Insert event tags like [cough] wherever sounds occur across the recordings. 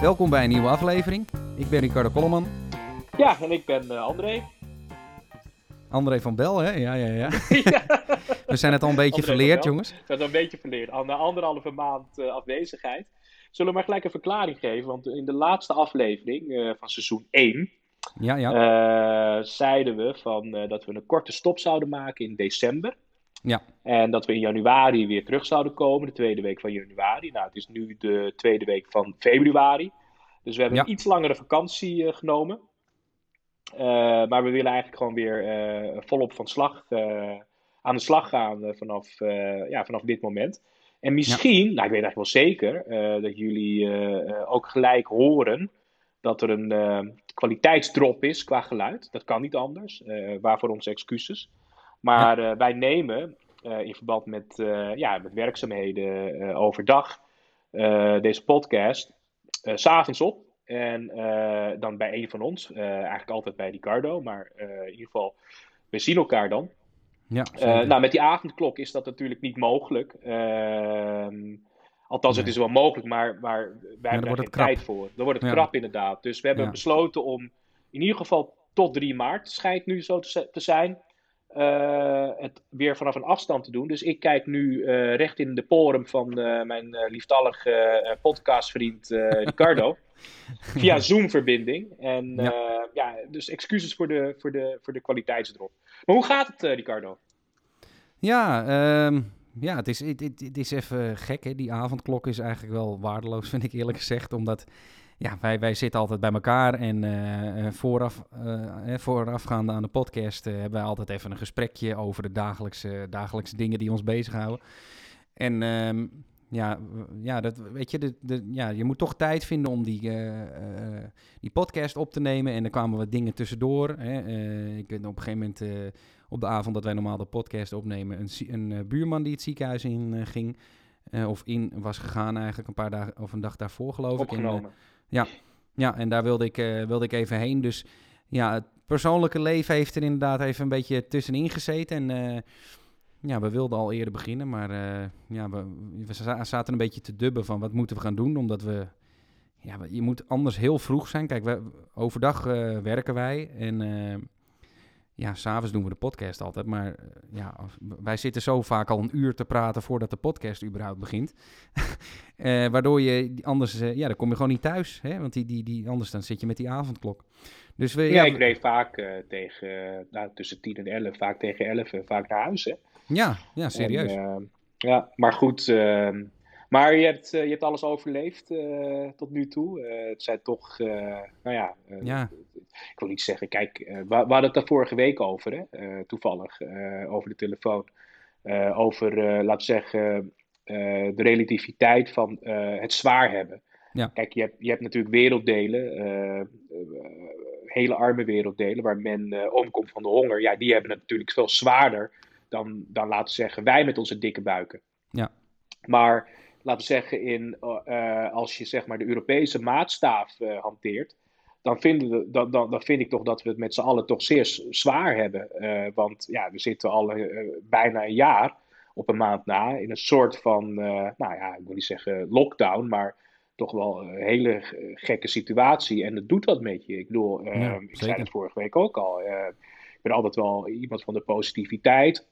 Welkom bij een nieuwe aflevering. Ik ben Ricardo Kolleman. Ja, en ik ben uh, André. André van Bel, hè? Ja, ja, ja. [laughs] We zijn het al een beetje verleerd, jongens. We zijn het al een beetje verleerd. Na anderhalve maand uh, afwezigheid. Zullen we maar gelijk een verklaring geven? Want in de laatste aflevering uh, van seizoen 1 ja, ja. zeiden we van, dat we een korte stop zouden maken in december. Ja. En dat we in januari weer terug zouden komen, de tweede week van januari. Nou, het is nu de tweede week van februari. Dus we hebben een iets langere vakantie uh, genomen. Uh, maar we willen eigenlijk gewoon weer uh, volop van slag, aan de slag gaan vanaf, ja, vanaf dit moment. En misschien, nou ik weet eigenlijk wel zeker, dat jullie ook gelijk horen dat er een kwaliteitsdrop is qua geluid. Dat kan niet anders, waarvoor onze excuses. Maar ja. wij nemen in verband met, ja, met werkzaamheden overdag deze podcast s s'avonds op. En dan bij een van ons, eigenlijk altijd bij Ricardo, maar in ieder geval, we zien elkaar dan. Ja, nou, met die avondklok is dat natuurlijk niet mogelijk. Ehm, althans, het is wel mogelijk, maar, maar wij hebben er geen tijd voor. Dan wordt het krap inderdaad. Dus we hebben besloten om in ieder geval tot 3 maart, schijnt nu zo te, te zijn, uh, het weer vanaf een afstand te doen. Dus ik kijk nu uh, recht in de porum van uh, mijn lieftallige podcastvriend [laughs] Ricardo. via Zoom-verbinding. En ja. ja. dus excuses voor de, voor, de, voor de kwaliteitsdrop. Maar hoe gaat het, Ricardo? Ja, um, ja het, is, het, het, het, is even gek. Hè? Die avondklok is eigenlijk wel waardeloos, vind ik eerlijk gezegd. Omdat ja, wij, wij zitten altijd bij elkaar en uh, vooraf, uh, voorafgaande aan de podcast hebben wij altijd even een gesprekje over de dagelijkse, dagelijkse dingen die ons bezighouden. En um, ja, ja, dat, weet je, de, de, ja, je moet toch tijd vinden om die, die podcast op te nemen. En er kwamen wat dingen tussendoor. Hè. ik weet op een gegeven moment, op de avond dat wij normaal de podcast opnemen, een, een buurman die het ziekenhuis in ging. of in was gegaan eigenlijk een paar dagen of een dag daarvoor geloof ik. Ja, ja, en daar wilde ik, uh, wilde ik even heen. Dus ja, het persoonlijke leven heeft er inderdaad even een beetje tussenin gezeten. En uh, ja, we wilden al eerder beginnen, maar uh, ja, we, we, zaten een beetje te dubben van wat moeten we gaan doen. Omdat we, ja, je moet anders heel vroeg zijn. Kijk, we, overdag werken wij en ja, s'avonds doen we de podcast altijd. Maar uh, ja, wij zitten zo vaak al een uur te praten voordat de podcast überhaupt begint. uh, [laughs] waardoor je anders, uh, ja, dan kom je gewoon niet thuis. Hè? Want die, die, die, anders dan zit je met die avondklok. Dus we, ja, ja ik reed vaak tegen, nou, tussen 10 en 11, vaak tegen 11, vaak naar huis. Hè? Ja, ja, serieus. En, ja, maar goed. Ehm, maar je hebt, je hebt alles overleefd tot nu toe. het zijn toch, nou ja, ja, ik wil niet zeggen, kijk, we, we, hadden het daar vorige week over, hè, toevallig, over de telefoon. over, laten we zeggen, de relativiteit van het zwaar hebben. Ja. Kijk, je hebt, je hebt natuurlijk werelddelen, hele arme werelddelen, waar men omkomt van de honger. Ja, die hebben het natuurlijk veel zwaarder dan, dan, laten we zeggen, wij met onze dikke buiken. Ja. Maar, laten we zeggen, in, als je zeg maar de Europese maatstaaf hanteert, dan, vinden we, dan, dan, dan vind ik toch dat we het met z'n allen toch zeer zwaar hebben. Uh, want ja, we zitten al bijna een jaar op een maand na in een soort van, nou ja, ik wil niet zeggen lockdown, maar toch wel een hele gekke situatie. En het doet wat met je. Ik bedoel, ja, ik zei het vorige week ook al. ik ben altijd wel iemand van de positiviteit.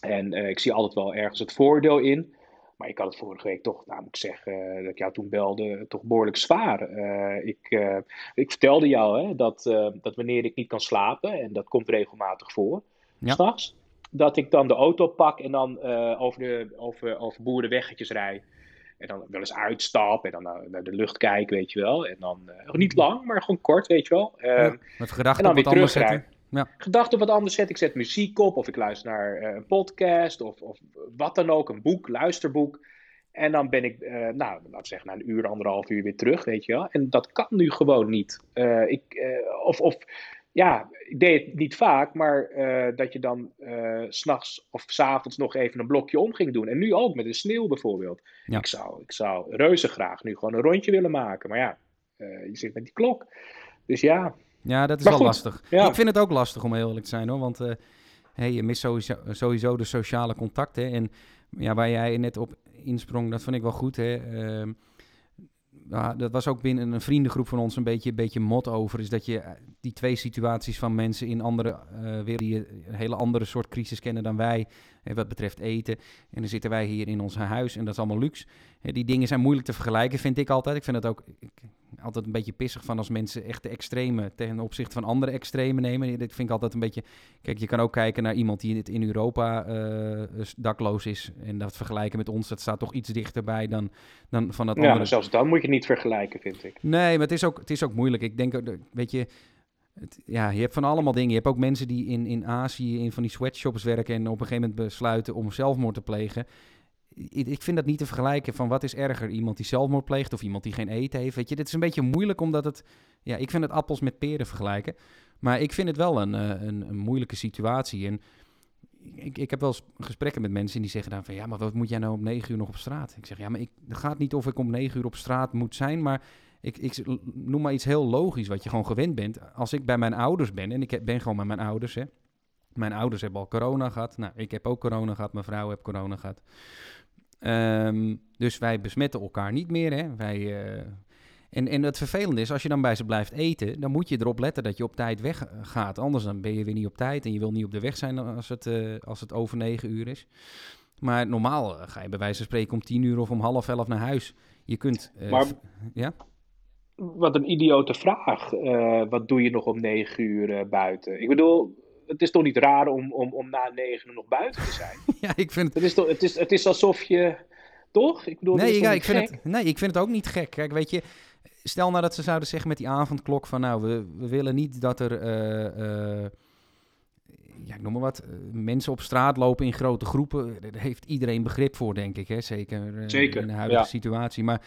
En ik zie altijd wel ergens het voordeel in. Maar ik had het vorige week toch, nou moet ik zeggen, dat ik jou toen belde, toch behoorlijk zwaar. Uh, ik, uh, ik vertelde jou hè, dat, uh, dat wanneer ik niet kan slapen, en dat komt regelmatig voor, ja. s'nachts, dat ik dan de auto pak en dan over, de, over, over boerenweggetjes rijd. En dan wel eens uitstap en dan naar, de lucht kijken, weet je wel. En dan niet lang, maar gewoon kort, weet je wel. Ja, met gedachten op anders zetten. Ja. Gedachten wat anders zet. Ik zet muziek op of ik luister naar uh, een podcast of, of wat dan ook, een boek, luisterboek. En dan ben ik, uh, nou, laten we zeggen, na een uur, anderhalf uur weer terug, weet je wel. En dat kan nu gewoon niet. Uh, ik, of, of, ja, ik deed het niet vaak, maar dat je dan s s'nachts of s'avonds nog even een blokje om ging doen. En nu ook met de sneeuw bijvoorbeeld. Ja. Ik, zou, ik zou reuze graag nu gewoon een rondje willen maken. Maar ja, je zit met die klok. Dus ja, ja, dat is maar wel goed, lastig. Ja. Ik vind het ook lastig om heel eerlijk te zijn hoor. Want uh, hey, je mist sowieso, sowieso de sociale contacten. En ja, waar jij net op insprong, dat vond ik wel goed. Hè? Uh, uh, dat was ook binnen een vriendengroep van ons een beetje, een beetje mot over. Is dat je eh, die twee situaties van mensen in andere uh, werelden, die een hele andere soort crisis kennen dan wij. Hè, wat betreft eten. En dan zitten wij hier in ons huis en dat is allemaal luxe. Hè, die dingen zijn moeilijk te vergelijken, vind ik altijd. Ik vind het ook ik, altijd een beetje pissig van als mensen echt de extreme ten opzichte van andere extreme nemen. Dat vind ik altijd een beetje. Kijk, je kan ook kijken naar iemand die in Europa uh, dakloos is. En dat vergelijken met ons, dat staat toch iets dichterbij dan, dan van dat ja, andere. zelfs dan moet je niet vergelijken, vind ik. Nee, maar het is ook, het is ook moeilijk. Ik denk, weet je. Het, ja, je hebt van allemaal dingen. Je hebt ook mensen die in, in Azië in van die sweatshops werken en op een gegeven moment besluiten om zelfmoord te plegen ik vind dat niet te vergelijken van wat is erger, iemand die zelfmoord pleegt of iemand die geen eten heeft. Weet je, dit is een beetje moeilijk omdat het, ja, ik vind het appels met peren vergelijken. Maar ik vind het wel een, een, een moeilijke situatie. En ik, ik heb wel eens gesprekken met mensen die zeggen dan van ja, maar wat moet jij nou om negen uur nog op straat? Ik zeg ja, maar ik, het gaat niet of ik om negen uur op straat moet zijn, maar ik, ik noem maar iets heel logisch wat je gewoon gewend bent. Als ik bij mijn ouders ben en ik ben gewoon bij mijn ouders, hè. Mijn ouders hebben al corona gehad. Nou, ik heb ook corona gehad. Mijn vrouw heeft corona gehad. Um, dus wij besmetten elkaar niet meer. Hè? Wij, uh, en, en het vervelende is, als je dan bij ze blijft eten, dan moet je erop letten dat je op tijd weggaat. Anders dan ben je weer niet op tijd en je wil niet op de weg zijn als het, uh, als het over negen uur is. Maar normaal ga je bij wijze van spreken om tien uur of om half elf naar huis. Je kunt... maar, ja? Wat een idiote vraag. wat doe je nog om negen uur buiten? Ik bedoel, het is toch niet raar om, om, om na negen nog buiten te zijn? [laughs] ja, ik vind het... Het is, toch, het is, het is alsof je... Toch? Ik bedoel, nee, ja, ik vind het, nee, ik vind het ook niet gek. Kijk, weet je... Stel nou dat ze zouden zeggen met die avondklok van... Nou, we, we willen niet dat er... Uh, uh, ja, ik noem maar wat, mensen op straat lopen in grote groepen. Daar heeft iedereen begrip voor, denk ik. Hè? Zeker, Zeker in de huidige situatie. Maar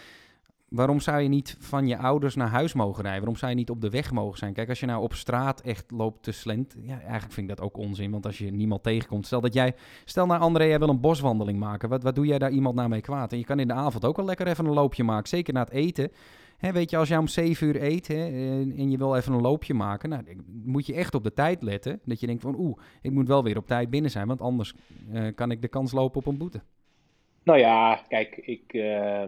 waarom zou je niet van je ouders naar huis mogen rijden? Waarom zou je niet op de weg mogen zijn? Kijk, als je nou op straat echt loopt te slent, ja, eigenlijk vind ik dat ook onzin. Want als je niemand tegenkomt, stel dat jij, stel naar André, jij wil een boswandeling maken. Wat, wat doe jij daar iemand naar mee kwaad? En je kan in de avond ook wel lekker even een loopje maken, zeker na het eten. Weet je, als jij om 7 uur eet en, je wil even een loopje maken, nou, moet je echt op de tijd letten. Dat je denkt van, oeh, ik moet wel weer op tijd binnen zijn, want anders uh, kan ik de kans lopen op een boete. Nou ja, kijk, ik... Uh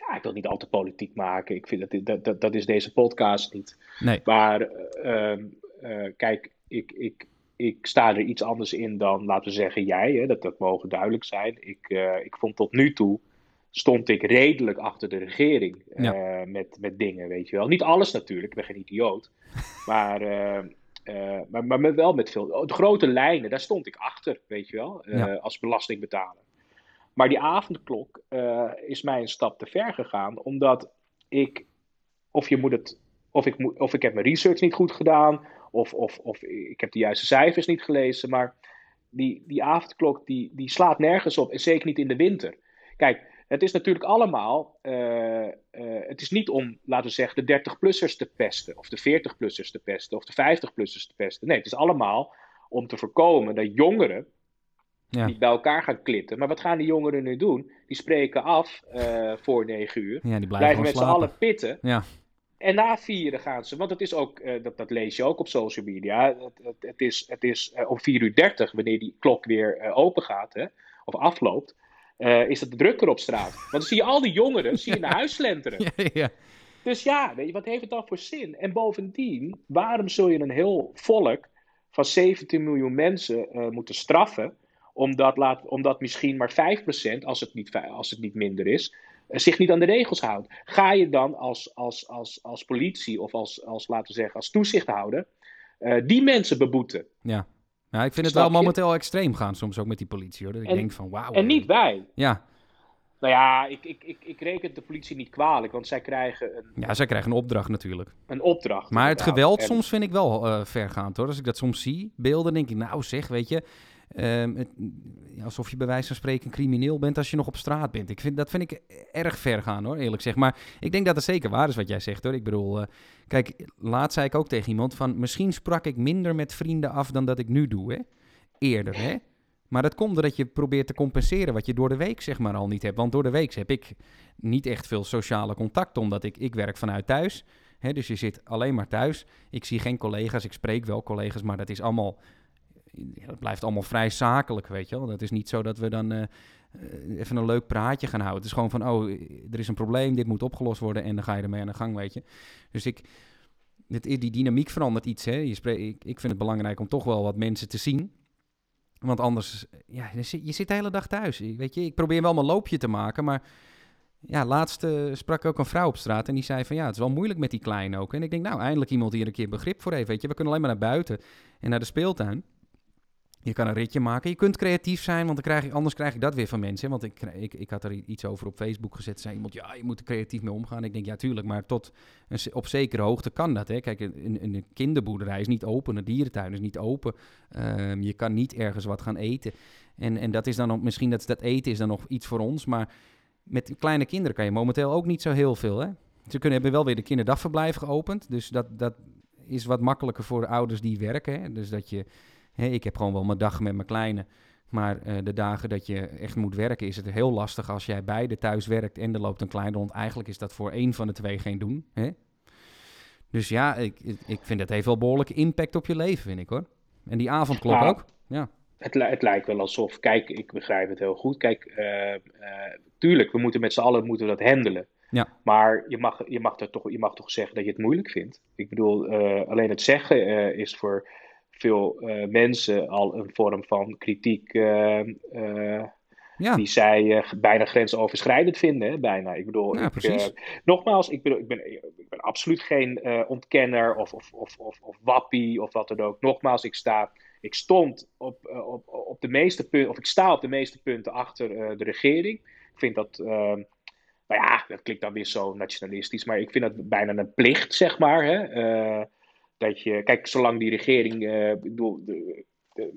ja, ik wil niet al te politiek maken. Ik vind dat, dat, dat, dat is deze podcast niet. Nee. Maar uh, uh, kijk, ik, ik, ik sta er iets anders in dan, laten we zeggen, jij. Hè? Dat, dat mogen duidelijk zijn. Ik, uh, ik vond tot nu toe, stond ik redelijk achter de regering ja. met, met dingen, weet je wel. Niet alles natuurlijk, ik ben geen idioot. [laughs] maar, maar, maar wel met veel... De grote lijnen, daar stond ik achter, weet je wel. Ja. Als belastingbetaler. Maar die avondklok uh, is mij een stap te ver gegaan, omdat ik, of je moet het, of ik, moet, of ik heb mijn research niet goed gedaan, of, of, of ik heb de juiste cijfers niet gelezen, maar die, die avondklok die, die slaat nergens op, en zeker niet in de winter. Kijk, het is natuurlijk allemaal, uh, uh, het is niet om, laten we zeggen, de 30-plussers te pesten, of de 40-plussers te pesten, of de 50-plussers te pesten. Nee, het is allemaal om te voorkomen dat jongeren ja. niet bij elkaar gaan klitten. Maar wat gaan die jongeren nu doen? Die spreken af uh, voor negen uur. Ja, die blijven, met z'n allen pitten. Ja. En na vieren gaan ze, want het is ook, uh, dat, dat lees je ook op social media. Het, het, het is, het is uh, om 4 uur 30, wanneer die klok weer open gaat, hè, of afloopt, is het drukker op straat. Want dan zie je al die jongeren zie je [laughs] naar huis slenteren. Ja, ja. Dus ja, weet je, wat heeft het dan voor zin? En bovendien, waarom zul je een heel volk van 17 miljoen mensen moeten straffen? Omdat, laat, omdat misschien maar 5%, als het niet, als het niet minder is, eh, zich niet aan de regels houdt. Ga je dan als, als, als, als politie of als, als, laten we zeggen, als toezichthouder uh, die mensen beboeten? Ja. ja, ik vind het wel momenteel extreem gaan soms ook met die politie. Hoor. Dat ik en, denk van wauw. En niet wij. Ja. Nou ja, ik, ik, ik, ik reken de politie niet kwalijk, want zij krijgen een... Ja, zij krijgen een opdracht natuurlijk. Een opdracht. Maar het geweld soms vind ik wel uh, vergaand hoor. Als ik dat soms zie, beelden, denk ik, nou zeg, weet je... Het, alsof je bij wijze van spreken crimineel bent als je nog op straat bent. Ik vind, dat vind ik erg ver gaan hoor, eerlijk zeg. Maar ik denk dat het zeker waar is wat jij zegt hoor. Ik bedoel, uh, kijk, laat zei ik ook tegen iemand van... misschien sprak ik minder met vrienden af dan dat ik nu doe, hè. Eerder, hè. Maar dat komt doordat je probeert te compenseren wat je door de week zeg maar al niet hebt. Want door de week heb ik niet echt veel sociale contact, omdat ik, ik werk vanuit thuis. Hè, dus je zit alleen maar thuis. Ik zie geen collega's, ik spreek wel collega's, maar dat is allemaal ja, dat blijft allemaal vrij zakelijk, weet je wel. Dat is niet zo dat we dan uh, even een leuk praatje gaan houden. Het is gewoon van, oh, er is een probleem, dit moet opgelost worden en dan ga je ermee aan de gang, weet je. Dus ik, dit, die dynamiek verandert iets, hè. Je ik, vind het belangrijk om toch wel wat mensen te zien. Want anders, ja, je zit, je zit de hele dag thuis. Weet je, ik probeer wel mijn loopje te maken, maar ja, laatst uh, sprak ook een vrouw op straat en die zei van ja, het is wel moeilijk met die kleine ook. En ik denk, nou, eindelijk iemand die er een keer begrip voor heeft. Weet je, we kunnen alleen maar naar buiten en naar de speeltuin. Je kan een ritje maken. Je kunt creatief zijn, want dan krijg ik, anders krijg ik dat weer van mensen. Want ik, ik, ik had er iets over op Facebook gezet. Zei iemand, ja, je moet er creatief mee omgaan. Ik denk, ja, tuurlijk, maar tot op zekere hoogte kan dat. Hè. Kijk, een, een kinderboerderij is niet open, een dierentuin is niet open. Um, je kan niet ergens wat gaan eten. En, en dat is dan ook, misschien dat, dat eten is dan nog iets voor ons, maar met kleine kinderen kan je momenteel ook niet zo heel veel. Hè? Ze kunnen, hebben wel weer de kinderdagverblijf geopend. Dus dat, dat is wat makkelijker voor de ouders die werken. Dus dat je, hè, ik heb gewoon wel mijn dag met mijn kleine. Maar uh, de dagen dat je echt moet werken, is het heel lastig als jij beide thuis werkt en er loopt een klein rond. Eigenlijk is dat voor één van de twee geen doen. Hè? Dus ja, ik, ik vind dat heeft wel behoorlijke impact op je leven, vind ik hoor. En die avondklok ook. Ja het, het, lijkt wel alsof, kijk, ik begrijp het heel goed. Kijk, uh, tuurlijk, we moeten met z'n allen moeten dat handelen. Ja. Maar je mag, je, mag toch, je mag toch zeggen dat je het moeilijk vindt. Ik bedoel, alleen het zeggen is voor veel mensen al een vorm van kritiek. Ja. Die zij bijna grensoverschrijdend vinden, hè, bijna. Ik bedoel, ja, ik, nogmaals, ik, bedoel, ik, ben, ik ben absoluut geen ontkenner of, of, of, of, of wappie of wat dan ook. Nogmaals, ik sta ik stond op, uh, op, op de meeste punten, of ik sta op de meeste punten achter uh, de regering. Ik vind dat, uh, nou ja, dat klinkt dan weer zo nationalistisch, maar ik vind dat bijna een plicht, zeg maar. Hè? Eh, dat je, kijk, zolang die regering, ik bedoel, de,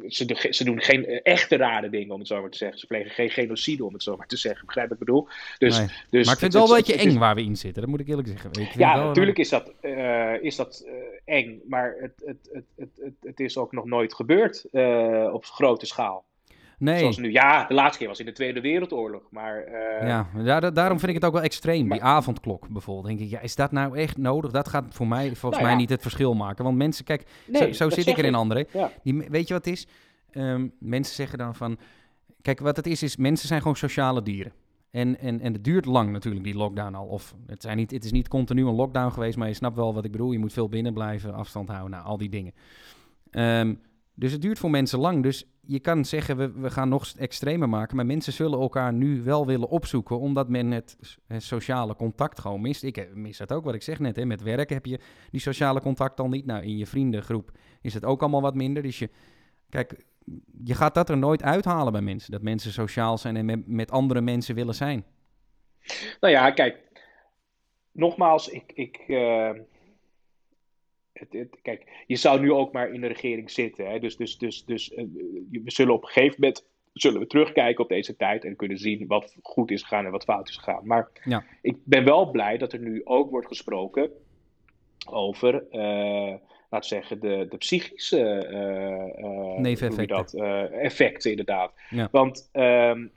ze, ze, doen geen echte rare dingen, om het zo maar te zeggen. Ze plegen geen genocide, om het zo maar te zeggen. Begrijp wat ik bedoel? Dus, dus, maar ik vind het wel een beetje eng waar we in zitten, dat moet ik eerlijk zeggen. Ik ja, natuurlijk is dat, uh, is dat uh, eng, maar het, het, het, het, het, is ook nog nooit gebeurd uh, op grote schaal. Nee. Zoals nu, ja, de laatste keer was in de Tweede Wereldoorlog, maar... Uh... Ja, daarom vind ik het ook wel extreem, die avondklok bijvoorbeeld. denk ik, ja, is dat nou echt nodig? Dat gaat voor mij volgens nou mij niet het verschil maken. Want mensen, kijk, nee, zo, zo zit ik erin, André. Ja. Die, weet je wat het is? Um, mensen zeggen dan van... Kijk, wat het is, is mensen zijn gewoon sociale dieren. En, en, en het duurt lang natuurlijk, die lockdown al. Of het, zijn niet, het is niet continu een lockdown geweest, maar je snapt wel wat ik bedoel. Je moet veel binnen blijven, afstand houden, nou, al die dingen. Um, dus het duurt voor mensen lang. Dus je kan zeggen, we, we gaan nog extremer maken. Maar mensen zullen elkaar nu wel willen opzoeken, omdat men het, sociale contact gewoon mist. Ik eh, mis dat ook, wat ik zeg net. Hè. Met werk heb je die sociale contact al niet. Nou, in je vriendengroep is het ook allemaal wat minder. Dus je, kijk, je gaat dat er nooit uithalen bij mensen. Dat mensen sociaal zijn en met, met andere mensen willen zijn. Nou ja, kijk, nogmaals, ik, ik, uh, het, kijk, je zou nu ook maar in de regering zitten. Hè? Dus, dus, dus, dus uh, we zullen op een gegeven moment zullen we terugkijken op deze tijd en kunnen zien wat goed is gegaan en wat fout is gegaan. Maar ja. ik ben wel blij dat er nu ook wordt gesproken over, uh, laat zeggen, de, de psychische uh, neveneffecten. effecten inderdaad. Ja. Want ehm,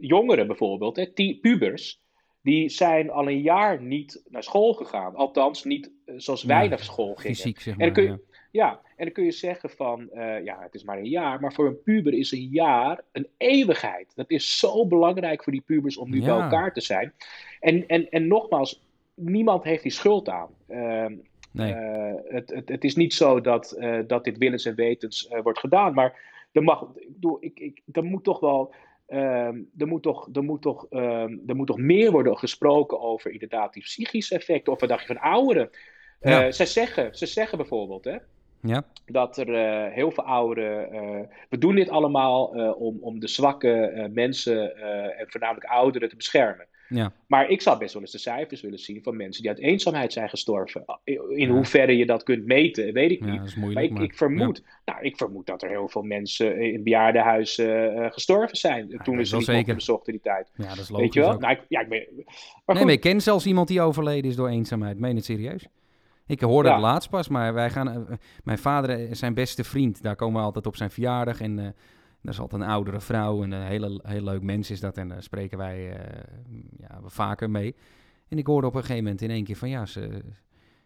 jongeren bijvoorbeeld, hè, pubers, die zijn al een jaar niet naar school gegaan. Althans, niet eh, zoals wij naar school gingen. Fysiek, zeg maar. En dan kun je, ja. en dan kun je zeggen van, uh, ja, het is maar een jaar. Maar voor een puber is een jaar een eeuwigheid. Dat is zo belangrijk voor die pubers om nu bij elkaar te zijn. En, en, en nogmaals, niemand heeft die schuld aan. Uh, nee. Uh, het, het, het, is niet zo dat, dat dit willens en wetens wordt gedaan. Maar er, mag, ik, ik, ik, er moet toch wel Um, er, moet toch, er, moet toch, um, er moet toch meer worden gesproken over inderdaad die psychische effecten. Of wat dacht je van ouderen? Ja. Uh, ze, zeggen, ze zeggen bijvoorbeeld hè, ja. dat er uh, heel veel ouderen. Uh, we doen dit allemaal om, om de zwakke mensen en voornamelijk ouderen te beschermen. Ja. Maar ik zou best wel eens de cijfers willen zien van mensen die uit eenzaamheid zijn gestorven. In hoeverre je dat kunt meten, weet ik niet. Ja, moeilijk, maar ik, maar... ik vermoed, nou, ik vermoed dat er heel veel mensen in bejaardenhuizen uh, gestorven zijn. toen we ze niet bezochten die tijd. Ja, dat is logisch Weet je wel? Nou, ik, ja, ik ben, maar nee, maar ik ken zelfs iemand die overleden is door eenzaamheid. Meen het serieus? Ik hoorde het laatst pas, maar wij gaan... Uh, mijn vader, zijn beste vriend, daar komen we altijd op zijn verjaardag en... Uh, dat is altijd een oudere vrouw en een hele, heel leuk mens is dat. En daar spreken wij uh, ja, vaker mee. En ik hoorde op een gegeven moment in één keer van ja, ze,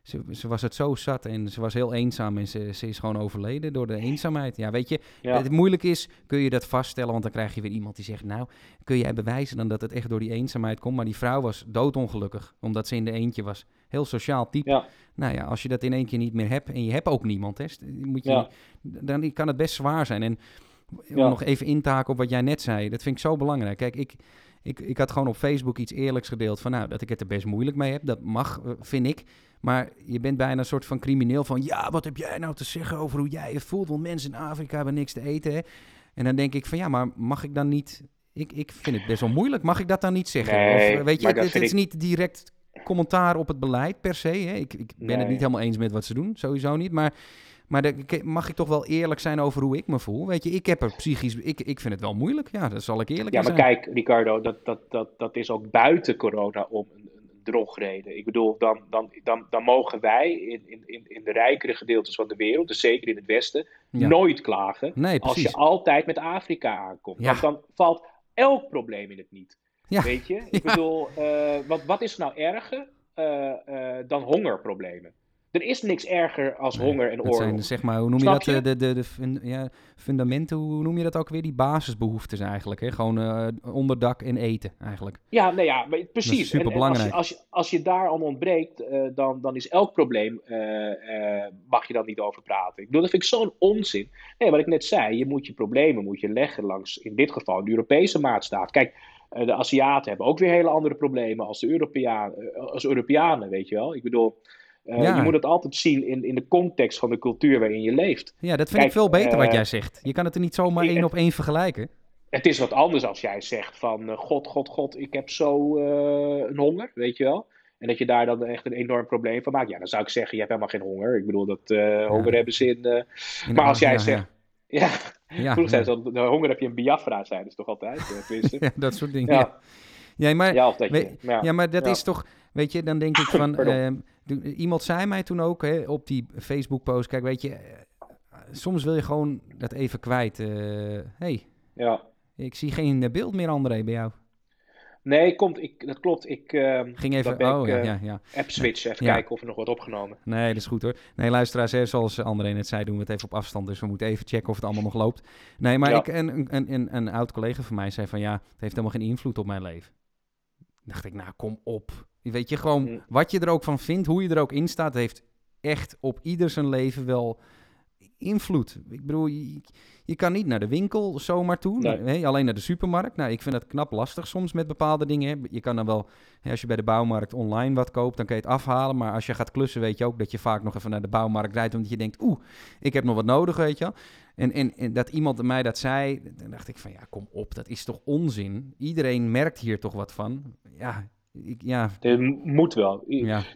ze, ze, was het zo zat en ze was heel eenzaam en ze, ze is gewoon overleden door de eenzaamheid. Ja, weet je, ja. het moeilijk is, kun je dat vaststellen, want dan krijg je weer iemand die zegt, nou, kun jij bewijzen dan dat het echt door die eenzaamheid komt? Maar die vrouw was doodongelukkig, omdat ze in de eentje was. Heel sociaal type. Ja. Nou ja, als je dat in één keer niet meer hebt en je hebt ook niemand, hè, moet je, dan kan het best zwaar zijn. En om nog even in te haken op wat jij net zei, dat vind ik zo belangrijk. Kijk, ik, ik, ik had gewoon op Facebook iets eerlijks gedeeld van nou, dat ik het er best moeilijk mee heb. Dat mag, eh, vind ik. Maar je bent bijna een soort van crimineel van ja, wat heb jij nou te zeggen over hoe jij je voelt? Want mensen in Afrika hebben niks te eten. Hè? En dan denk ik van ja, maar mag ik dan niet. Ik, ik vind het best wel moeilijk. Mag ik dat dan niet zeggen? Nee, of weet je, het, is niet direct commentaar op het beleid per se. Hè? Ik, ik ben het niet helemaal eens met wat ze doen, sowieso niet. Maar maar mag ik toch wel eerlijk zijn over hoe ik me voel. Weet je, ik heb er psychisch. Ik, ik vind het wel moeilijk. Ja, dat zal ik eerlijk zijn. Ja, maar kijk, Ricardo, dat, dat, dat, dat is ook buiten corona om een, een drogreden. Ik bedoel, dan, dan, dan, dan mogen wij in, in, in de rijkere gedeeltes van de wereld, dus zeker in het Westen, nooit klagen. Nee, als je altijd met Afrika aankomt. Ja. Want dan valt elk probleem in het niet. Ja. Weet je? [laughs] Ik bedoel, uh, wat, wat is nou erger uh, uh, dan hongerproblemen? Er is niks erger als honger en oorlog. Zijn, zeg maar, hoe noem je dat? De, de, de, de ja, fundamenten, hoe noem je dat ook weer? Die basisbehoeftes eigenlijk. Hè? Gewoon uh, onderdak en eten eigenlijk. Ja, nou ja, maar precies. Belangrijk. als, je, als, je, daar aan ontbreekt, uh, dan, dan is elk probleem, uh, mag je dan niet over praten. Ik bedoel, dat vind ik zo'n onzin. Nee, wat ik net zei, je moet je problemen moet je leggen langs, in dit geval, de Europese maatstaaf. Kijk, de Aziaten hebben ook weer hele andere problemen als de Europeanen, als Europeanen, weet je wel. Ik bedoel... Uh, Je moet het altijd zien in, in de context van de cultuur waarin je leeft. Ja, dat vind ik veel beter wat eh, jij zegt. Je kan het er niet zomaar één op één vergelijken. Het is wat anders als jij zegt van uh, god, god, god, ik heb zo een honger, weet je wel. En dat je daar dan echt een enorm probleem van maakt. Ja, dan zou ik zeggen, je hebt helemaal geen honger. Ik bedoel, dat honger hebben ze in... maar als jij zegt... [laughs] Ja, ja, vroeger zei ze, de honger heb je een Biafra zijn, dat is toch altijd? [laughs] ja, dat soort dingen. Ja, ja. maar, ja, dat, je, ja. maar dat is toch, weet je, dan denk ik van, [laughs] Iemand zei mij toen ook hè, op die Facebook-post: Kijk, weet je, eh, soms wil je gewoon dat even kwijt. Uh, hey, ja. ik zie geen beeld meer, André, bij jou. Nee, komt, ik, dat klopt. Ik uh, ging even oh, ja, ja, ja. app switch, even kijken of er nog wordt opgenomen. Nee, dat is goed hoor. Nee, luisteraars, zoals André net zei, doen we het even op afstand. Dus we moeten even checken of het allemaal nog loopt. Nee, maar ik, een, een, een, een oud collega van mij zei van ja, het heeft helemaal geen invloed op mijn leven. Dacht ik, nou kom op. Weet je, gewoon mm. wat je er ook van vindt, hoe je er ook in staat, heeft echt op ieder zijn leven wel invloed. Ik bedoel, je, je kan niet naar de winkel zomaar toe, nee. alleen naar de supermarkt. Nou, ik vind het knap lastig soms met bepaalde dingen. Je kan dan wel, als je bij de bouwmarkt online wat koopt, dan kan je het afhalen. Maar als je gaat klussen, weet je ook dat je vaak nog even naar de bouwmarkt rijdt, omdat je denkt, oeh, ik heb nog wat nodig, weet je En, en, en dat iemand mij dat zei, dan dacht ik van, ja, kom op, dat is toch onzin? Iedereen merkt hier toch wat van? Ja, ja. Dit moet wel.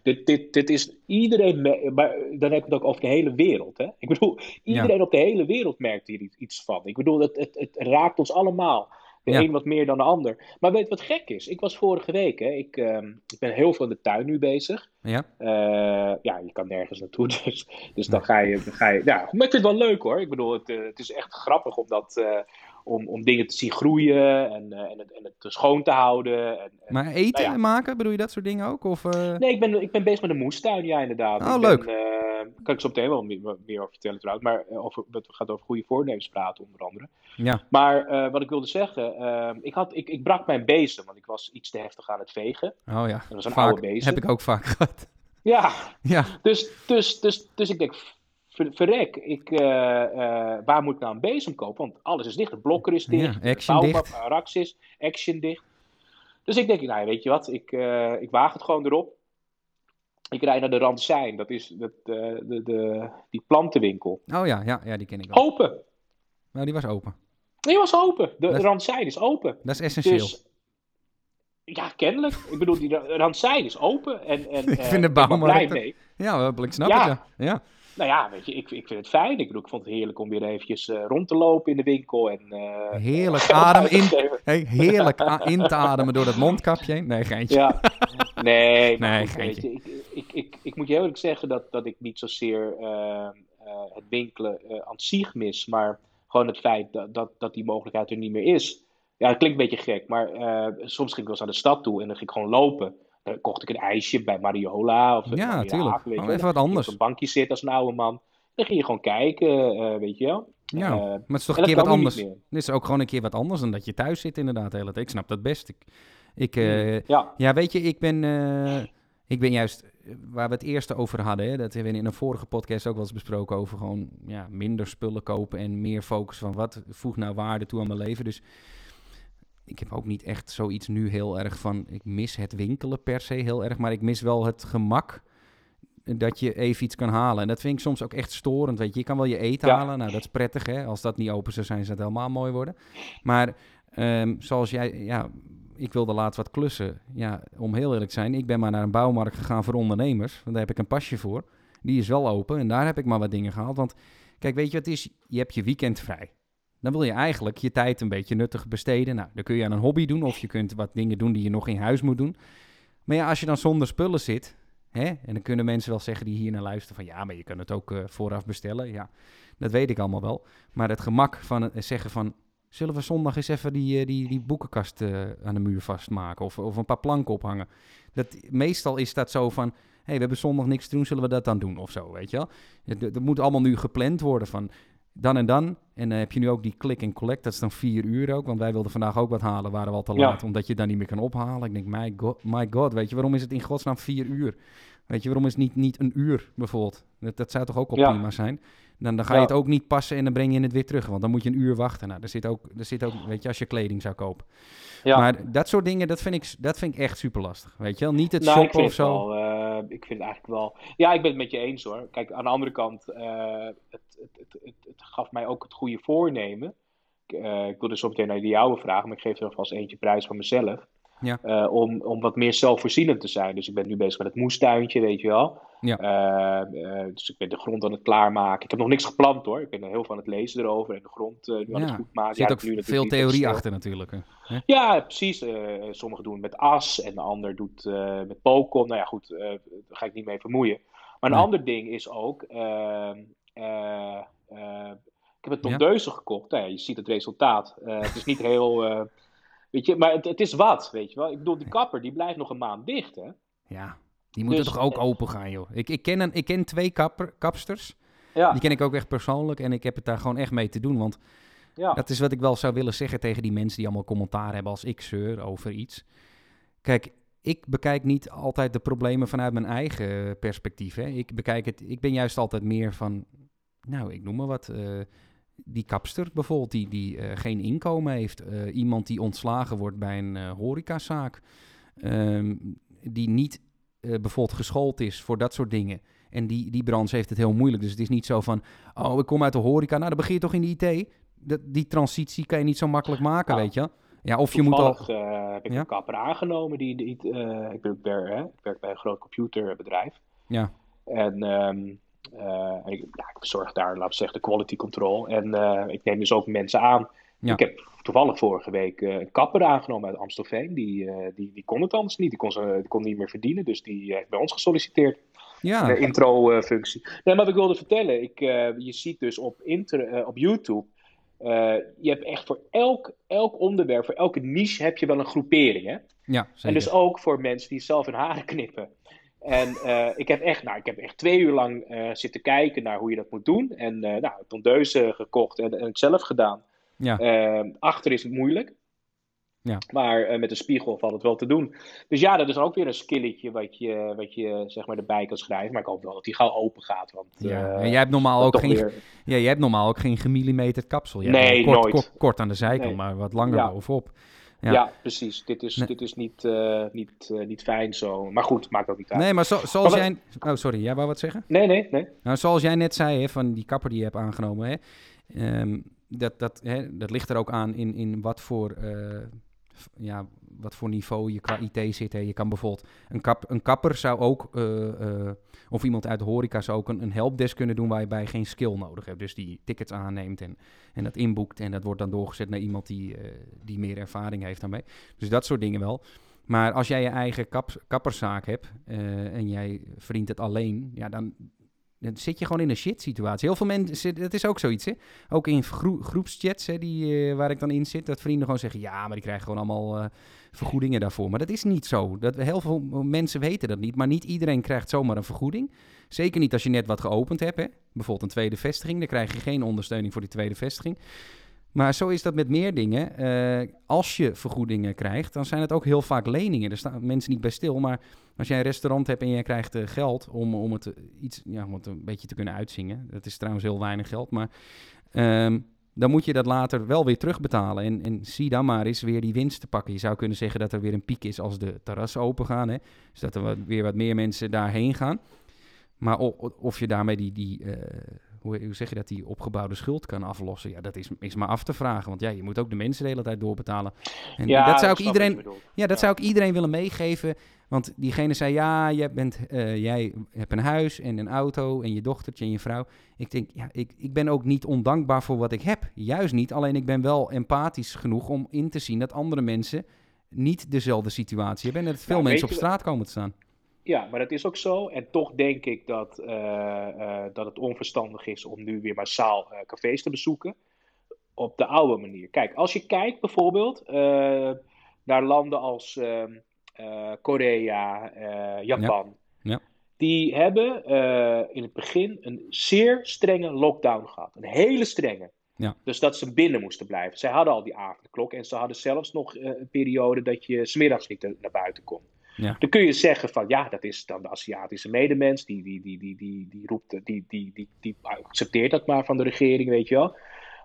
Dit, dit, dit is iedereen, maar dan heb ik het ook over de hele wereld. Hè? Ik bedoel, iedereen op de hele wereld merkt hier iets van. Ik bedoel, het, het, het raakt ons allemaal. De een wat meer dan de ander. Maar weet wat gek is? Ik was vorige week, hè, ik, uh, ik ben heel veel in de tuin nu bezig. Ja, uh, ja je kan nergens naartoe, [laughs] dus, dus dan ga je... Dan ga je ja, maar ik vind het wel leuk hoor. Ik bedoel, het, uh, het is echt grappig om dat eh, om, om dingen te zien groeien en, en, het, en het schoon te houden. En, en maar eten nou maken, bedoel je dat soort dingen ook? Of. Nee, ik ben, ik ben bezig met een moestuin, ja inderdaad. Oh, leuk. Ben, kan ik zo meteen wel meer, meer over vertellen trouwens, maar over, het gaat over goede voornemens praten onder andere. Ja. Maar wat ik wilde zeggen, ik, had, ik, ik brak mijn bezem, want ik was iets te heftig aan het vegen. Oh ja, dat was een vaak, oude bezem. heb ik ook vaak gehad. Ja, [laughs] ja. Dus, dus, dus, dus ik denk, verrek, ik, uh, waar moet ik nou een bezem kopen? Want alles is dicht, de blokker is dicht, ja, action dicht. Rax is, action dicht. Dus ik denk, nou weet je wat, ik, ik waag het gewoon erop. Ik rijd naar de Randsijn, dat is dat, de, de, die plantenwinkel. Oh ja, ja, ja, die ken ik wel. Open. Nou, die was open. Die was open. De dat, is open. Dat is essentieel. Dus, ja, kennelijk. Ik bedoel, die Randsijn is open. En, en, [laughs] ik vind de bouwmarkt... Ja, ik snap ja. het, ja. ja. Nou ja, weet je, ik, ik vind het fijn. Ik, bedoel, ik vond het heerlijk om weer eventjes uh, rond te lopen in de winkel. En, uh, heerlijk [laughs] adem in, hey, heerlijk in te ademen door dat mondkapje heen. Nee, geintje. Ja, nee, [laughs] nee, goed, weet je, ik, ik, ik, ik, moet je eerlijk zeggen dat, dat ik niet zozeer uh, het winkelen aan zich mis. Maar gewoon het feit dat, dat, dat die mogelijkheid er niet meer is. Ja, het klinkt een beetje gek, maar soms ging ik wel eens naar de stad toe en dan ging ik gewoon lopen kocht ik een ijsje bij Mariola of ja, natuurlijk. Weet even wat anders. Op een bankje zit als een oude man. Dan ging je gewoon kijken, weet je wel. Ja, maar het is toch een keer wat anders. Dit is ook gewoon een keer wat anders dan dat je thuis zit inderdaad de hele tijd. Ik snap dat best. Ik, ik ja. ja, weet je, ik ben, ik ben juist waar we het eerste over hadden, hè, dat hebben we in een vorige podcast ook wel eens besproken over gewoon ja, minder spullen kopen en meer focus van wat voegt nou waarde toe aan mijn leven. Dus ik heb ook niet echt zoiets nu heel erg van, ik mis het winkelen per se heel erg, maar ik mis wel het gemak dat je even iets kan halen. En dat vind ik soms ook echt storend, weet je. Je kan wel je eten halen, nou dat is prettig hè. Als dat niet open zou zijn, zou het helemaal mooi worden. Maar um, zoals jij, ja, ik wilde laatst wat klussen. Ja, om heel eerlijk te zijn, ik ben maar naar een bouwmarkt gegaan voor ondernemers. Want daar heb ik een pasje voor. Die is wel open en daar heb ik maar wat dingen gehaald. Want kijk, weet je wat het is? Je hebt je weekend vrij. Dan wil je eigenlijk je tijd een beetje nuttig besteden. Nou, dan kun je aan een hobby doen of je kunt wat dingen doen die je nog in huis moet doen. Maar ja, als je dan zonder spullen zit, hè, en dan kunnen mensen wel zeggen die hier naar luisteren van ja, maar je kunt het ook uh, vooraf bestellen. Ja, dat weet ik allemaal wel. Maar het gemak van zeggen van Zullen we zondag eens even die, eh, die, die boekenkast uh, aan de muur vastmaken of, of een paar planken ophangen? Dat, meestal is dat zo van, hey, we hebben zondag niks te doen, zullen we dat dan doen of zo, weet je wel? Dat moet allemaal nu gepland worden van dan en dan. En dan heb je nu ook die click and collect, dat is dan vier uur ook, want wij wilden vandaag ook wat halen, waren we al te laat, omdat je dan niet meer kan ophalen. Ik denk, my god, my god, weet je, waarom is het in godsnaam vier uur? Weet je, waarom is het niet, niet een uur bijvoorbeeld? Dat, dat zou toch ook al prima zijn? Dan, dan ga je het ook niet passen en dan breng je het weer terug. Want dan moet je een uur wachten. Nou, er zit ook, er zit ook weet je, als je kleding zou kopen. Ja. Maar dat soort dingen, dat vind ik, dat vind ik echt super lastig. Weet je wel? Niet het nou, shoppen of zo. Wel, uh, ik vind het eigenlijk wel... Ja, ik ben het met je eens hoor. Kijk, aan de andere kant, uh, het, het, het, het, gaf mij ook het goede voornemen. Ik, uh, ik wilde zo meteen naar die jouwe vragen, maar ik geef er alvast eentje prijs van mezelf. Ja. Uh, om, om wat meer zelfvoorzienend te zijn. Dus ik ben nu bezig met het moestuintje, weet je wel. Ja. Uh, uh, dus ik ben de grond aan het klaarmaken. Ik heb nog niks geplant hoor. Ik ben er heel veel aan het lezen erover en de grond nu aan het goed maken. Er zit ja, ook nu veel theorie achter natuurlijk. Hè? Ja, precies. sommigen doen met as en de ander doet met pokon. Nou ja, goed, daar ga ik niet mee vermoeien. Maar een nee. ander ding is ook... Ehm, ik heb het tondeuzen gekocht. Nou, je ziet het resultaat. het is niet heel Weet je, maar het, het, is wat, weet je wel. Ik bedoel, die kapper, die blijft nog een maand dicht, hè? Ja, die moeten dus, toch ook open gaan, joh. Ik, ik, ken, een, ik ken twee kapper, kapsters. Ja. Die ken ik ook echt persoonlijk en ik heb het daar gewoon echt mee te doen, want... Ja. Dat is wat ik wel zou willen zeggen tegen die mensen die allemaal commentaar hebben als ik zeur over iets. Kijk, ik bekijk niet altijd de problemen vanuit mijn eigen perspectief. Hè. Ik bekijk het, ik ben juist altijd meer van, nou, ik noem maar wat. Uh, die kapster bijvoorbeeld, die, die uh, geen inkomen heeft. Uh, iemand die ontslagen wordt bij een uh, horecazaak. Um, die niet bijvoorbeeld geschoold is voor dat soort dingen. En die, die branche heeft het heel moeilijk. Dus het is niet zo van, oh, ik kom uit de horeca. Nou, dan begin je toch in de IT. Dat, die transitie kan je niet zo makkelijk maken, weet je. Ja, of je moet al... heb ik ja? een kapper aangenomen. Die, die, ik, ben, hè, ik werk bij een groot computerbedrijf. Ja. En... Um, uh, en ik, ja, ik verzorg daar, laten we zeggen, de quality control. En uh, ik neem dus ook mensen aan. Ja. Ik heb toevallig vorige week uh, een kapper aangenomen uit Amstelveen. Die, die, die kon het anders niet. Die kon, die kon niet meer verdienen. Dus die heeft bij ons gesolliciteerd. Ja. De intro-functie. nee, maar wat ik wilde vertellen. Ik, je ziet dus op, inter, op YouTube. je hebt echt voor elk, elk onderwerp, voor elke niche heb je wel een groepering. Hè? Ja, zeker. En dus ook voor mensen die zelf hun haren knippen. En uh, ik, heb echt, nou, ik heb echt twee uur lang uh, zitten kijken naar hoe je dat moet doen. En uh, nou, tondeuzen gekocht en, en het zelf gedaan. Ja. achter is het moeilijk. Ja. Maar met een spiegel valt het wel te doen. Dus ja, dat is ook weer een skilletje wat je, wat je zeg maar erbij kan schrijven. Maar ik hoop wel dat die gauw open gaat. Want, ja. en jij hebt normaal ook geen, weer... ja, jij hebt normaal ook geen gemillimeterd kapsel. Jij nee, kort, nooit. Kort, kort, aan de zijkant, nee. maar wat langer ja. bovenop. Ja. precies. Dit is, dit is niet, uh, niet, uh, niet fijn zo. Maar goed, maakt ook niet uit. Nee, maar zo, zoals maar, jij... Oh, sorry. Jij wou wat zeggen? Nee, nee, nee. Nou, zoals jij net zei, hè, van die kapper die je hebt aangenomen. Hè, um, dat, dat, hè, dat ligt er ook aan in, in wat voor... Ja, wat voor niveau je qua IT zit. Hè. Je kan bijvoorbeeld een, kap, een kapper zou ook, uh, uh, of iemand uit de horeca zou ook een, een helpdesk kunnen doen waarbij je geen skill nodig hebt. Dus die tickets aanneemt en, en dat inboekt en dat wordt dan doorgezet naar iemand die, uh, die meer ervaring heeft daarmee. Dus dat soort dingen wel. Maar als jij je eigen kap, kapperszaak hebt en jij verdient het alleen, ja, dan, dan zit je gewoon in een shit situatie. Heel veel mensen, dat is ook zoiets, hè. Ook in groepschats, hè, die, waar ik dan in zit, dat vrienden gewoon zeggen, ja, maar die krijgen gewoon allemaal vergoedingen daarvoor. Maar dat is niet zo. Dat, heel veel mensen weten dat niet, maar niet iedereen krijgt zomaar een vergoeding. Zeker niet als je net wat geopend hebt, hè. Bijvoorbeeld een tweede vestiging, dan krijg je geen ondersteuning voor die tweede vestiging. Maar zo is dat met meer dingen. Uh, als je vergoedingen krijgt, dan zijn het ook heel vaak leningen. Er staan mensen niet bij stil. Maar als jij een restaurant hebt en jij krijgt uh, geld om, om, het iets, ja, om het een beetje te kunnen uitzingen. Dat is trouwens heel weinig geld. Maar um, dan moet je dat later wel weer terugbetalen. En, zie dan maar eens weer die winst te pakken. Je zou kunnen zeggen dat er weer een piek is als de terrassen open gaan. Hè? Dus dat er weer wat meer mensen daarheen gaan. Maar of, of je daarmee die, die hoe, hoe, zeg je dat, die opgebouwde schuld kan aflossen, ja, dat is, is maar af te vragen. Want ja, je moet ook de mensen de hele tijd doorbetalen. En ja, dat zou ik iedereen, ja, dat zou ik iedereen willen meegeven. Want diegene zei, ja, jij, bent, uh, jij hebt een huis en een auto en je dochtertje en je vrouw. Ik denk, ja, ik, ik ben ook niet ondankbaar voor wat ik heb. Juist niet. Alleen ik ben wel empathisch genoeg om in te zien dat andere mensen niet dezelfde situatie hebben. En dat veel mensen op straat komen te staan. Ja, maar dat is ook zo. En toch denk ik dat, uh, uh, dat het onverstandig is om nu weer massaal uh, cafés te bezoeken. Op de oude manier. Kijk, als je kijkt bijvoorbeeld naar landen als ehm, Korea, Japan. Ja. Ja. Die hebben in het begin een zeer strenge lockdown gehad. Een hele strenge. Ja. Dus dat ze binnen moesten blijven. Zij hadden al die avondklok en ze hadden zelfs nog een periode dat je smiddags niet naar buiten kon. Ja. Dan kun je zeggen van ja, dat is dan de Aziatische medemens, die, die, die, die, die, die roept, die, die, die, die accepteert dat maar van de regering, weet je wel.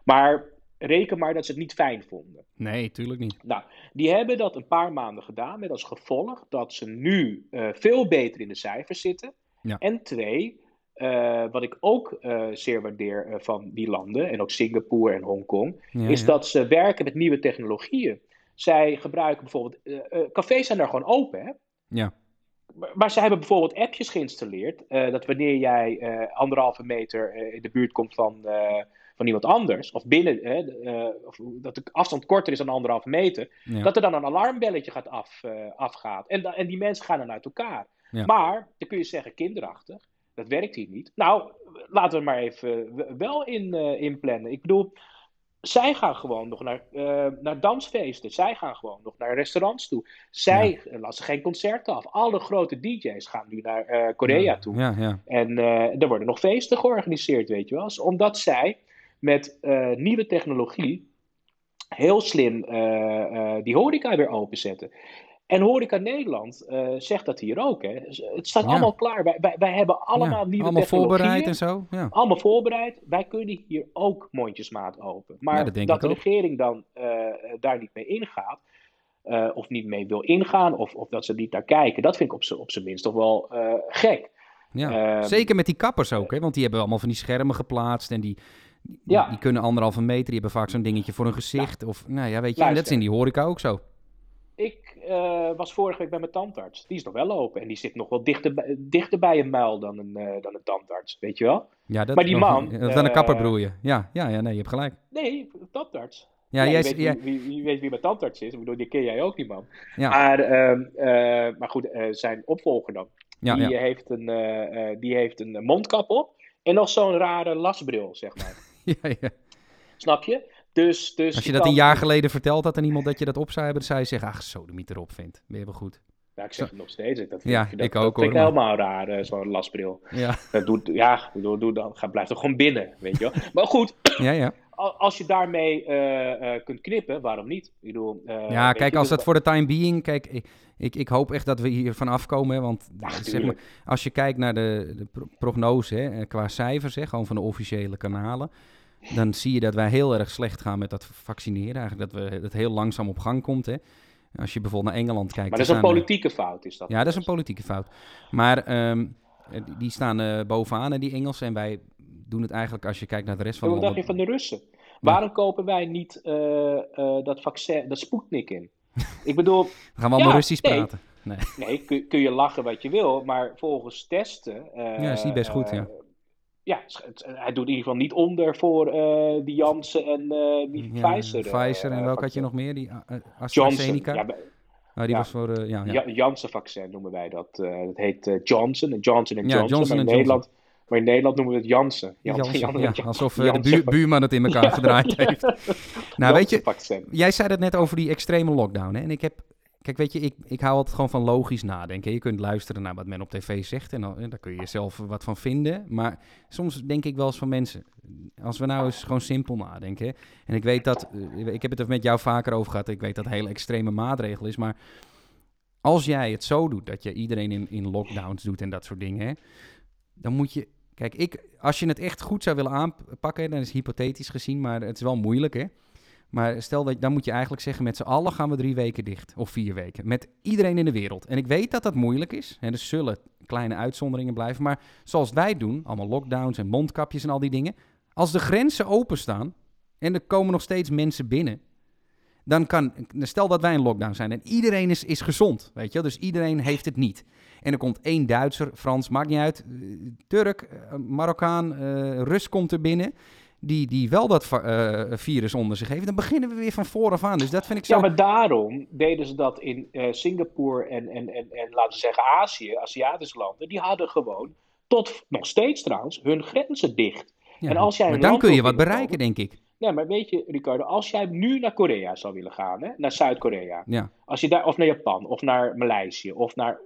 Maar reken maar dat ze het niet fijn vonden. Nee, tuurlijk niet. Nou, die hebben dat een paar maanden gedaan met als gevolg dat ze nu uh, veel beter in de cijfers zitten. Ja. En twee, uh, wat ik ook uh, zeer waardeer van die landen, en ook Singapore en Hongkong, ja, is ja. dat ze werken met nieuwe technologieën. Zij gebruiken bijvoorbeeld, cafés zijn daar gewoon open, hè? Ja. Maar, ze hebben bijvoorbeeld appjes geïnstalleerd. Uh, dat wanneer jij anderhalve meter in de buurt komt van, van iemand anders. Of binnen, of dat de afstand korter is dan anderhalve meter. Ja. Dat er dan een alarmbelletje gaat af, afgaat. En, en die mensen gaan dan uit elkaar. Ja. Maar, dan kun je zeggen kinderachtig. Dat werkt hier niet. Nou, laten we maar even wel in, inplannen. Ik bedoel, zij gaan gewoon nog naar, uh, naar dansfeesten. Zij gaan gewoon nog naar restaurants toe. Zij ja. lassen geen concerten af. Alle grote DJ's gaan nu naar uh, Korea ja. toe. Ja, en uh, er worden nog feesten georganiseerd, weet je wel. Omdat zij met nieuwe technologie heel slim die horeca weer openzetten. En Horeca Nederland uh, zegt dat hier ook. Hè. Het staat ja. allemaal klaar. Wij, wij, wij hebben allemaal ja, nieuwe allemaal voorbereid en zo. Ja. Allemaal voorbereid. Wij kunnen hier ook mondjesmaat open. Maar dat, dat de ook. regering dan uh, daar niet mee ingaat, uh, of niet mee wil ingaan, of, of dat ze niet naar kijken, dat vind ik op, op zijn minst toch wel gek. Ja, um, zeker met die kappers ook, hè? want die hebben allemaal van die schermen geplaatst en die, die, ja. die kunnen anderhalve meter, die hebben vaak zo'n dingetje voor hun gezicht. Of, nou ja, weet je, Luister. dat is in die horeca ook zo. Uh, was vorige week bij mijn tandarts. Die is nog wel open. En die zit nog wel dichter bij, dichter bij een muil dan een, uh, dan een tandarts. Weet je wel? Ja, dat, maar die man... Dat is dan een kapperbroeien. Ja, ja, ja, nee, je hebt gelijk. Nee, tandarts. Ja, ja, jij, weet. Wie, wie, weet wie mijn tandarts is. Ik bedoel, die ken jij ook, die man. Ja. Maar, uh, maar goed, zijn opvolger dan. Ja, die, ja. Heeft een, die heeft een mondkap op. En nog zo'n rare lasbril, zeg maar. [laughs] ja, ja. Snap je? Dus, dus Als je dat kan... een jaar geleden verteld had aan iemand dat je dat op zou hebben, dan zou je zeggen, ach, zo de erop vindt. Ben je wel goed. Ja, ik zeg het nog steeds. Dat vind, ja, dat, ik dat ook vind ik helemaal raar, uh, zo'n lasbril. Ja. Dat doet, ja, doe, doe dan, ga, blijf toch gewoon binnen, weet je wel. [laughs] maar goed, ja, ja. [clears throat] als je daarmee uh, uh, kunt knippen, waarom niet? Ik bedoel, ja, kijk, als dat voor de time being, kijk, ik, ik, ik, hoop echt dat we hier van afkomen. Want Ach, zeg maar, als je kijkt naar de, de prognose, hè, qua cijfers, hè, gewoon van de officiële kanalen dan zie je dat wij heel erg slecht gaan met dat vaccineren. Eigenlijk dat we, het heel langzaam op gang komt. Hè. Als je bijvoorbeeld naar Engeland kijkt. Maar dat is een politieke fout, is dat? Ja, dat is een politieke fout. Maar um, die staan uh, bovenaan, die Engelsen. En wij doen het eigenlijk als je kijkt naar de rest van de. Wat dacht je van de Russen? Waarom kopen wij niet uh, uh, dat vaccin, dat Sputnik in? [laughs] Ik bedoel... Gaan we allemaal ja, Russisch nee, praten. Nee, nee kun, kun, je lachen wat je wil, maar volgens testen... ja, is niet best goed, ja ja, hij doet in ieder geval niet onder voor uh, die Janssen en uh, die ja, Pfizer. Pfizer en welke had je nog meer? Die uh, AstraZeneca? Johnson, ja, oh, die ja. was voor, ja, ja. Janssen-vaccin noemen wij dat. dat heet Johnson, Johnson Johnson. Ja, Johnson in Nederland, Maar in Nederland noemen we het Jansen. Jansen, Jan, ja, alsof de buur, buurman het in elkaar [laughs] gedraaid heeft. nou, weet je, jij zei het net over die extreme lockdown. Hè? En ik heb Kijk, weet je, ik, ik hou altijd gewoon van logisch nadenken. Je kunt luisteren naar wat men op tv zegt en dan, daar kun je zelf wat van vinden. Maar soms denk ik wel eens van mensen, als we nou eens gewoon simpel nadenken. En ik weet dat, eh, ik heb het er met jou vaker over gehad, ik weet dat het een hele extreme maatregel is. Maar als jij het zo doet, dat je iedereen in, in lockdowns doet en dat soort dingen, dan moet je... Kijk, ik, als je het echt goed zou willen aanpakken, dan is het hypothetisch gezien, maar het is wel moeilijk, hè. Maar stel dat, dan moet je eigenlijk zeggen, met z'n allen gaan we drie weken dicht. Of vier weken. Met iedereen in de wereld. En ik weet dat dat moeilijk is. En er zullen kleine uitzonderingen blijven. Maar zoals wij doen, allemaal lockdowns en mondkapjes en al die dingen. Als de grenzen openstaan en er komen nog steeds mensen binnen. Dan kan, stel dat wij in lockdown zijn en iedereen is, is gezond, weet je Dus iedereen heeft het niet. En er komt één Duitser, Frans, maakt niet uit, eh, Turk, eh, Marokkaan, uh, Rus komt er binnen die, die wel dat uh, virus onder zich heeft, dan beginnen we weer van vooraf aan. Dus dat vind ik zo... Ja, maar daarom deden ze dat in uh, Singapore en, en, en, en laten we zeggen Azië, Aziatische landen. Die hadden gewoon, tot nog steeds trouwens, hun grenzen dicht. Ja, en als jij maar dan kun je wat bereiken, denk ik. Nee, maar weet je, Ricardo, als jij nu naar Korea zou willen gaan, hè, naar Zuid-Korea, ja. als je daar, of naar Japan, of naar Maleisië, of naar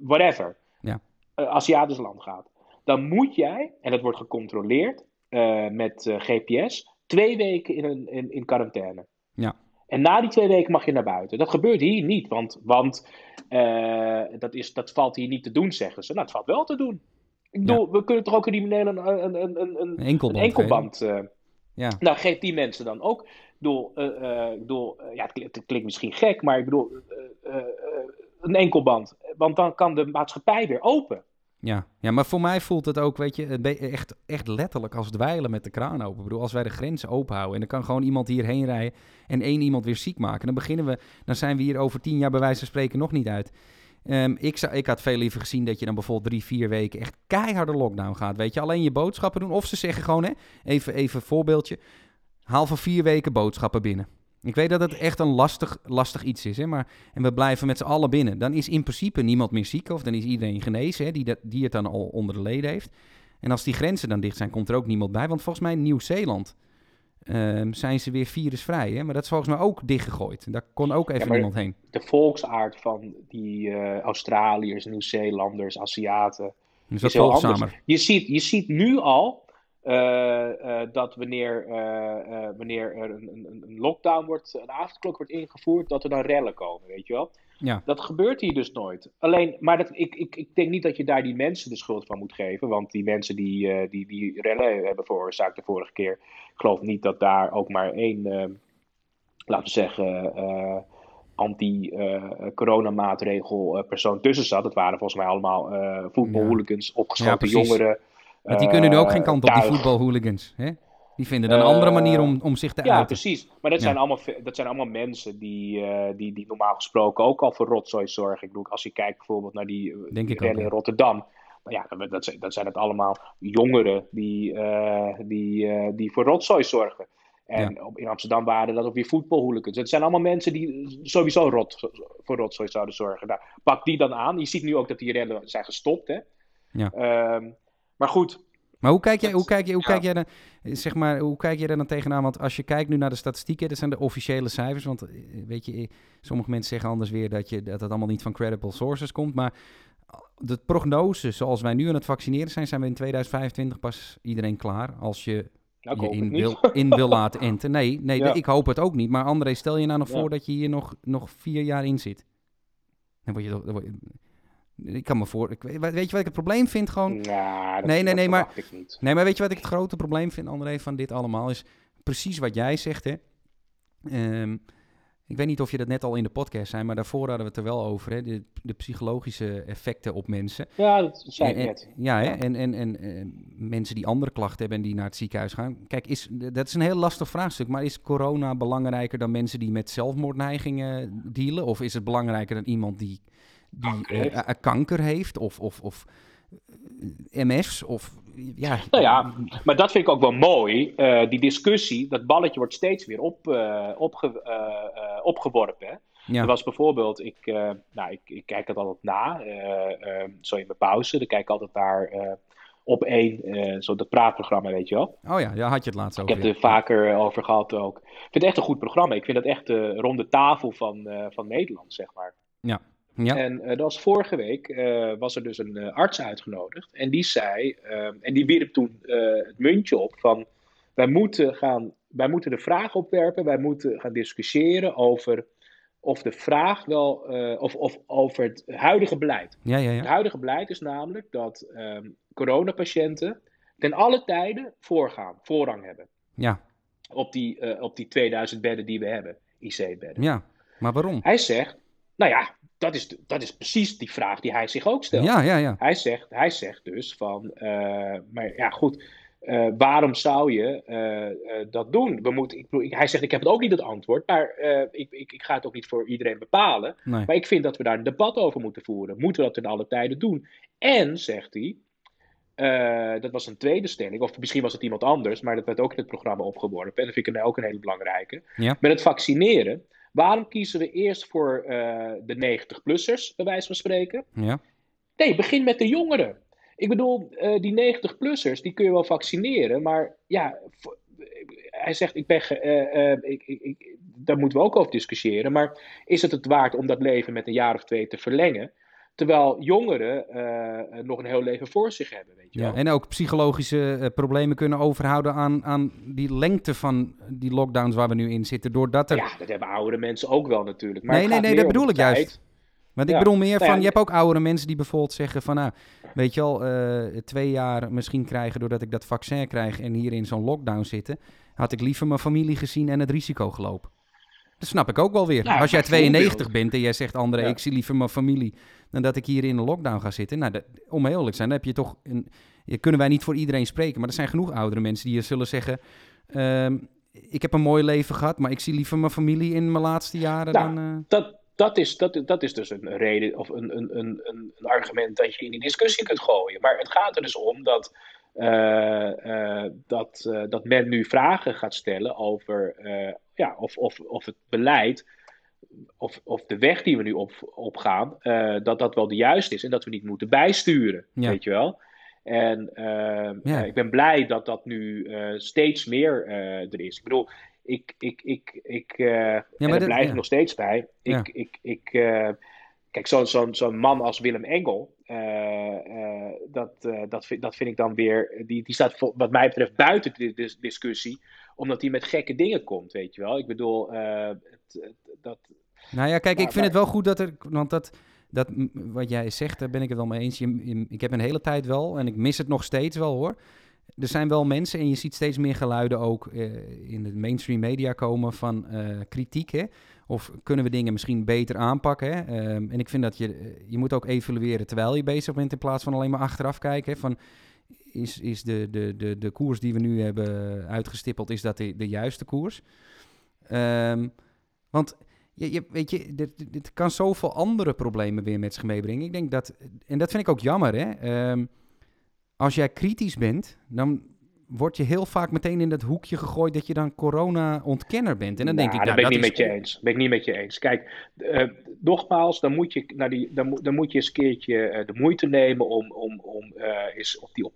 whatever, ja. Aziatisch land gaat, dan moet jij, en dat wordt gecontroleerd, uh, met uh, GPS twee weken in, een, in, in quarantaine. Ja. En na die twee weken mag je naar buiten. Dat gebeurt hier niet, want, want uh, dat, is, dat valt hier niet te doen, zeggen ze. Nou, het valt wel te doen. Ik bedoel, ja. we kunnen toch ook criminelen een, een, een, een, een enkelband. Een enkelband ja. Nou, geef die mensen dan ook. Ik bedoel, bedoel ja, het, het, klinkt misschien gek, maar ik bedoel, een enkelband. Want dan kan de maatschappij weer open. Ja. ja, maar voor mij voelt het ook, weet je, echt, echt letterlijk als dweilen met de kraan open. Ik bedoel, als wij de grenzen open houden en dan kan gewoon iemand hierheen rijden en één iemand weer ziek maken. Dan beginnen we, dan zijn we hier over tien jaar bij wijze van spreken nog niet uit. Um, ik, zou, ik had veel liever gezien dat je dan bijvoorbeeld drie, vier weken echt keiharde lockdown gaat. Weet je, alleen je boodschappen doen. Of ze zeggen gewoon, hè, even, even voorbeeldje, haal van vier weken boodschappen binnen. Ik weet dat het echt een lastig, lastig iets is. Hè? Maar, en we blijven met z'n allen binnen. Dan is in principe niemand meer ziek. Of dan is iedereen genezen hè? Die, dat, die het dan al onder de leden heeft. En als die grenzen dan dicht zijn, komt er ook niemand bij. Want volgens mij in Nieuw-Zeeland um, zijn ze weer virusvrij. Hè? Maar dat is volgens mij ook dichtgegooid. Daar kon ook even ja, niemand heen. De volksaard van die uh, Australiërs, Nieuw-Zeelanders, Aziaten... Is dat volgzamer? Je ziet, je ziet nu al dat wanneer, uh, wanneer er een, een, een, lockdown wordt, een avondklok wordt ingevoerd, dat er dan rellen komen, weet je wel? Ja. Dat gebeurt hier dus nooit. Alleen, maar dat, ik, ik, ik denk niet dat je daar die mensen de schuld van moet geven, want die mensen die, die, die rellen hebben veroorzaakt de vorige keer, ik geloof niet dat daar ook maar één, laten we zeggen, anti-coronamaatregel persoon tussen zat. Het waren volgens mij allemaal voetbalhooligans, opgesloten ja, jongeren. Want die kunnen nu ook geen kant op, die voetbalhooligans. Hè? Die vinden dan een andere manier om, om zich te ja, uiten. Ja, precies. Maar dat, zijn allemaal, dat zijn allemaal mensen die, uh, die, die normaal gesproken ook al voor rotzooi zorgen. Ik bedoel, als je kijkt bijvoorbeeld naar die Denk ik in Rotterdam. Nou ja, dat, dat, dat zijn het allemaal jongeren die, uh, die, uh, die voor rotzooi zorgen. En ja. in Amsterdam waren dat ook weer voetbalhooligans. Het zijn allemaal mensen die sowieso rot, voor rotzooi zouden zorgen. Nou, pak die dan aan. Je ziet nu ook dat die rellen zijn gestopt. Hè? Ja. Uh, maar goed. Maar hoe kijk jij, hoe kijk jij, hoe kijk jij dan, zeg maar, hoe kijk jij er dan tegenaan? Want als je kijkt nu naar de statistieken, dat zijn de officiële cijfers. Want weet je, sommige mensen zeggen anders weer dat, je, dat het allemaal niet van credible sources komt. Maar de prognose, zoals wij nu aan het vaccineren zijn, zijn we in 2025 pas iedereen klaar. Als je nou, je in wil, in wil laten [laughs] enten. Nee, nee ja. ik hoop het ook niet. Maar André, stel je nou nog ja. voor dat je hier nog, nog vier jaar in zit. Dan word je, dan word je ik kan me voor. Ik, weet je wat ik het probleem vind? Gewoon. Dat, nee, nee, nee, maar. Ik niet. Nee, maar weet je wat ik het grote probleem vind, André, van dit allemaal? Is precies wat jij zegt, hè? Um, ik weet niet of je dat net al in de podcast zei, maar daarvoor hadden we het er wel over, hè? De, de psychologische effecten op mensen. Ja, dat zei ik en, net. Ja, hè? En, en, en, en, mensen die andere klachten hebben en die naar het ziekenhuis gaan. Kijk, is, dat is een heel lastig vraagstuk, maar is corona belangrijker dan mensen die met zelfmoordneigingen dealen? Of is het belangrijker dan iemand die die kanker, uh, kanker heeft of, of, of MS of ja. Nou ja, maar dat vind ik ook wel mooi. Uh, die discussie, dat balletje wordt steeds weer op, uh, opge, uh, opgeworpen. Hè? Ja. Er was bijvoorbeeld, ik, nou, ik, ik kijk het altijd na, zo in mijn pauze. Dan kijk ik altijd naar op één, zo dat praatprogramma, weet je wel. Oh ja, ja had je het laatst over. Ik heb het er vaker over gehad ook. Ik vind het echt een goed programma. Ik vind dat echt de ronde tafel van, van Nederland, zeg maar. Ja. Ja. En dat was vorige week, was er dus een arts uitgenodigd. En die zei, en die wierp toen het muntje op van, wij moeten, gaan, wij moeten de vraag opwerpen, wij moeten gaan discussiëren over of de vraag wel, uh, of, of over het huidige beleid. Ja, ja, ja. Het huidige beleid is namelijk dat um, coronapatiënten ten alle tijden voorgaan, voorrang hebben. Ja. Op die, uh, op die 2000 bedden die we hebben, IC-bedden. Ja, maar waarom? Hij zegt, nou ja, dat is, dat is precies die vraag die hij zich ook stelt. Ja, ja, ja. Hij zegt, hij zegt dus van, uh, maar ja goed, uh, waarom zou je uh, uh, dat doen? We moeten, ik, hij zegt, ik heb het ook niet het antwoord, maar ik, ik, ik, ga het ook niet voor iedereen bepalen. Nee. Maar ik vind dat we daar een debat over moeten voeren. Moeten we dat in alle tijden doen? En, zegt hij, dat was een tweede stelling, of misschien was het iemand anders, maar dat werd ook in het programma opgeworpen. En dat vind ik nou ook een hele belangrijke. Ja. Met het vaccineren, waarom kiezen we eerst voor de 90-plussers, bij wijze van spreken? Ja. Nee, begin met de jongeren. Ik bedoel, uh, die 90-plussers, die kun je wel vaccineren, maar ja, hij zegt, ik ben, uh, ik, ik, ik, daar moeten we ook over discussiëren, maar is het het waard om dat leven met een jaar of twee te verlengen? Terwijl jongeren nog een heel leven voor zich hebben. Weet je ja, wel. en ook psychologische problemen kunnen overhouden aan, aan die lengte van die lockdowns waar we nu in zitten. Doordat er... Ja, dat hebben oudere mensen ook wel natuurlijk. Maar nee, nee, nee, dat bedoel ik tijd. juist. Want ik bedoel meer Nou van, ja, je hebt ook oudere mensen die bijvoorbeeld zeggen van, nou, weet je al, eh, twee jaar misschien krijgen doordat ik dat vaccin krijg en hier in zo'n lockdown zitten, had ik liever mijn familie gezien en het risico gelopen. Dat snap ik ook wel weer. Nou, Als jij bijvoorbeeld. 92 bent en jij zegt, André, Ja. ik zie liever mijn familie dan dat ik hier in een lockdown ga zitten. Nou, dat, om heel eerlijk te zijn, dan heb je toch, een, kunnen wij niet voor iedereen spreken, maar er zijn genoeg oudere mensen die zullen zeggen, ehm, ik heb een mooi leven gehad, maar ik zie liever mijn familie in mijn laatste jaren Nou, dan... eh, Dat, dat, is, dat, dat is dus een reden of een, een, een, een argument dat je in die discussie kunt gooien. Maar het gaat er dus om dat, dat, eh, dat men nu vragen gaat stellen over eh, ja, of, of, of het beleid. Of, of de weg die we nu op, opgaan, eh, dat dat wel de juiste is en dat we niet moeten bijsturen, Ja. weet je wel. En eh, Ja. eh, ik ben blij dat dat nu eh, steeds meer eh, er is. Ik bedoel, ik, ik, ik, ik eh, maar dat- blijf ik nog steeds bij. Ik, ik, ik, eh, kijk, zo'n zo'n zo'n man als Willem Engel, eh, eh, dat, eh, dat, vind, dat vind ik dan weer, die, die staat vol- wat mij betreft buiten de dis- discussie, omdat hij met gekke dingen komt, weet je wel. Ik bedoel, het, het- dat, Nou ja, kijk, ik Maar- vind het wel goed dat er, want dat, dat wat jij zegt, daar ben ik het wel mee eens. Je, je- ik heb een hele tijd wel, en ik mis het nog steeds wel hoor. Er zijn wel mensen, en je ziet steeds meer geluiden ook eh, in de mainstream media komen van eh, kritiek. Hè? Of kunnen we dingen misschien beter aanpakken? Hè? Ehm, en ik vind dat je, eh, je moet ook evalueren terwijl je bezig bent, in plaats van alleen maar achteraf kijken. Van, is, is de, de, de, de koers die we nu hebben uitgestippeld, is dat de, de juiste koers? Ehm, want je, je, weet je, dit, dit kan zoveel andere problemen weer met zich meebrengen. Ik denk dat, en dat vind ik ook jammer, hè. Ehm, als jij kritisch bent, dan word je heel vaak meteen in dat hoekje gegooid dat je dan corona-ontkenner bent. En dan denk Nou, ik, dat nou, ben ik dat niet met je eens. Ben ik niet met je eens. Kijk, eh, nogmaals, dan moet je, naar die, dan, dan moet je eens een keertje eh, de moeite nemen om, om, om eh, eens op die op,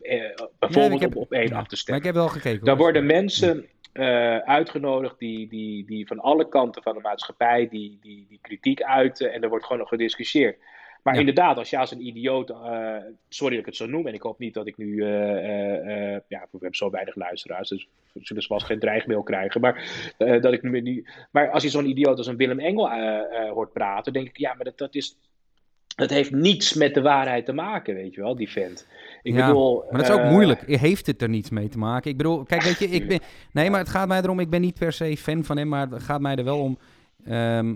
bijvoorbeeld heb- op, op één ja, af te Maar stemmen. ik heb wel gekeken. Daar hoor. worden mensen uitgenodigd die, die, die van alle kanten van de maatschappij die, die, die kritiek uiten en er wordt gewoon nog gediscussieerd. Maar Ja. inderdaad, als je als een idioot, eh, sorry dat ik het zo noem, en ik hoop niet dat ik nu, eh, eh, ja, we hebben zo weinig luisteraars, dus we zullen vast geen dreigmail krijgen, maar dat ik nu niet, maar als je zo'n idioot als een Willem Engel hoort praten, denk ik, ja, maar dat, dat is, dat heeft niets met de waarheid te maken, weet je wel, die vent. Ik Ja, bedoel, Maar dat is ook moeilijk. Heeft het er niets mee te maken? Ik bedoel, kijk, weet je, ik [laughs] ben... Nee, maar het gaat mij erom, ik ben niet per se fan van hem, maar het gaat mij er wel om... ehm, eh,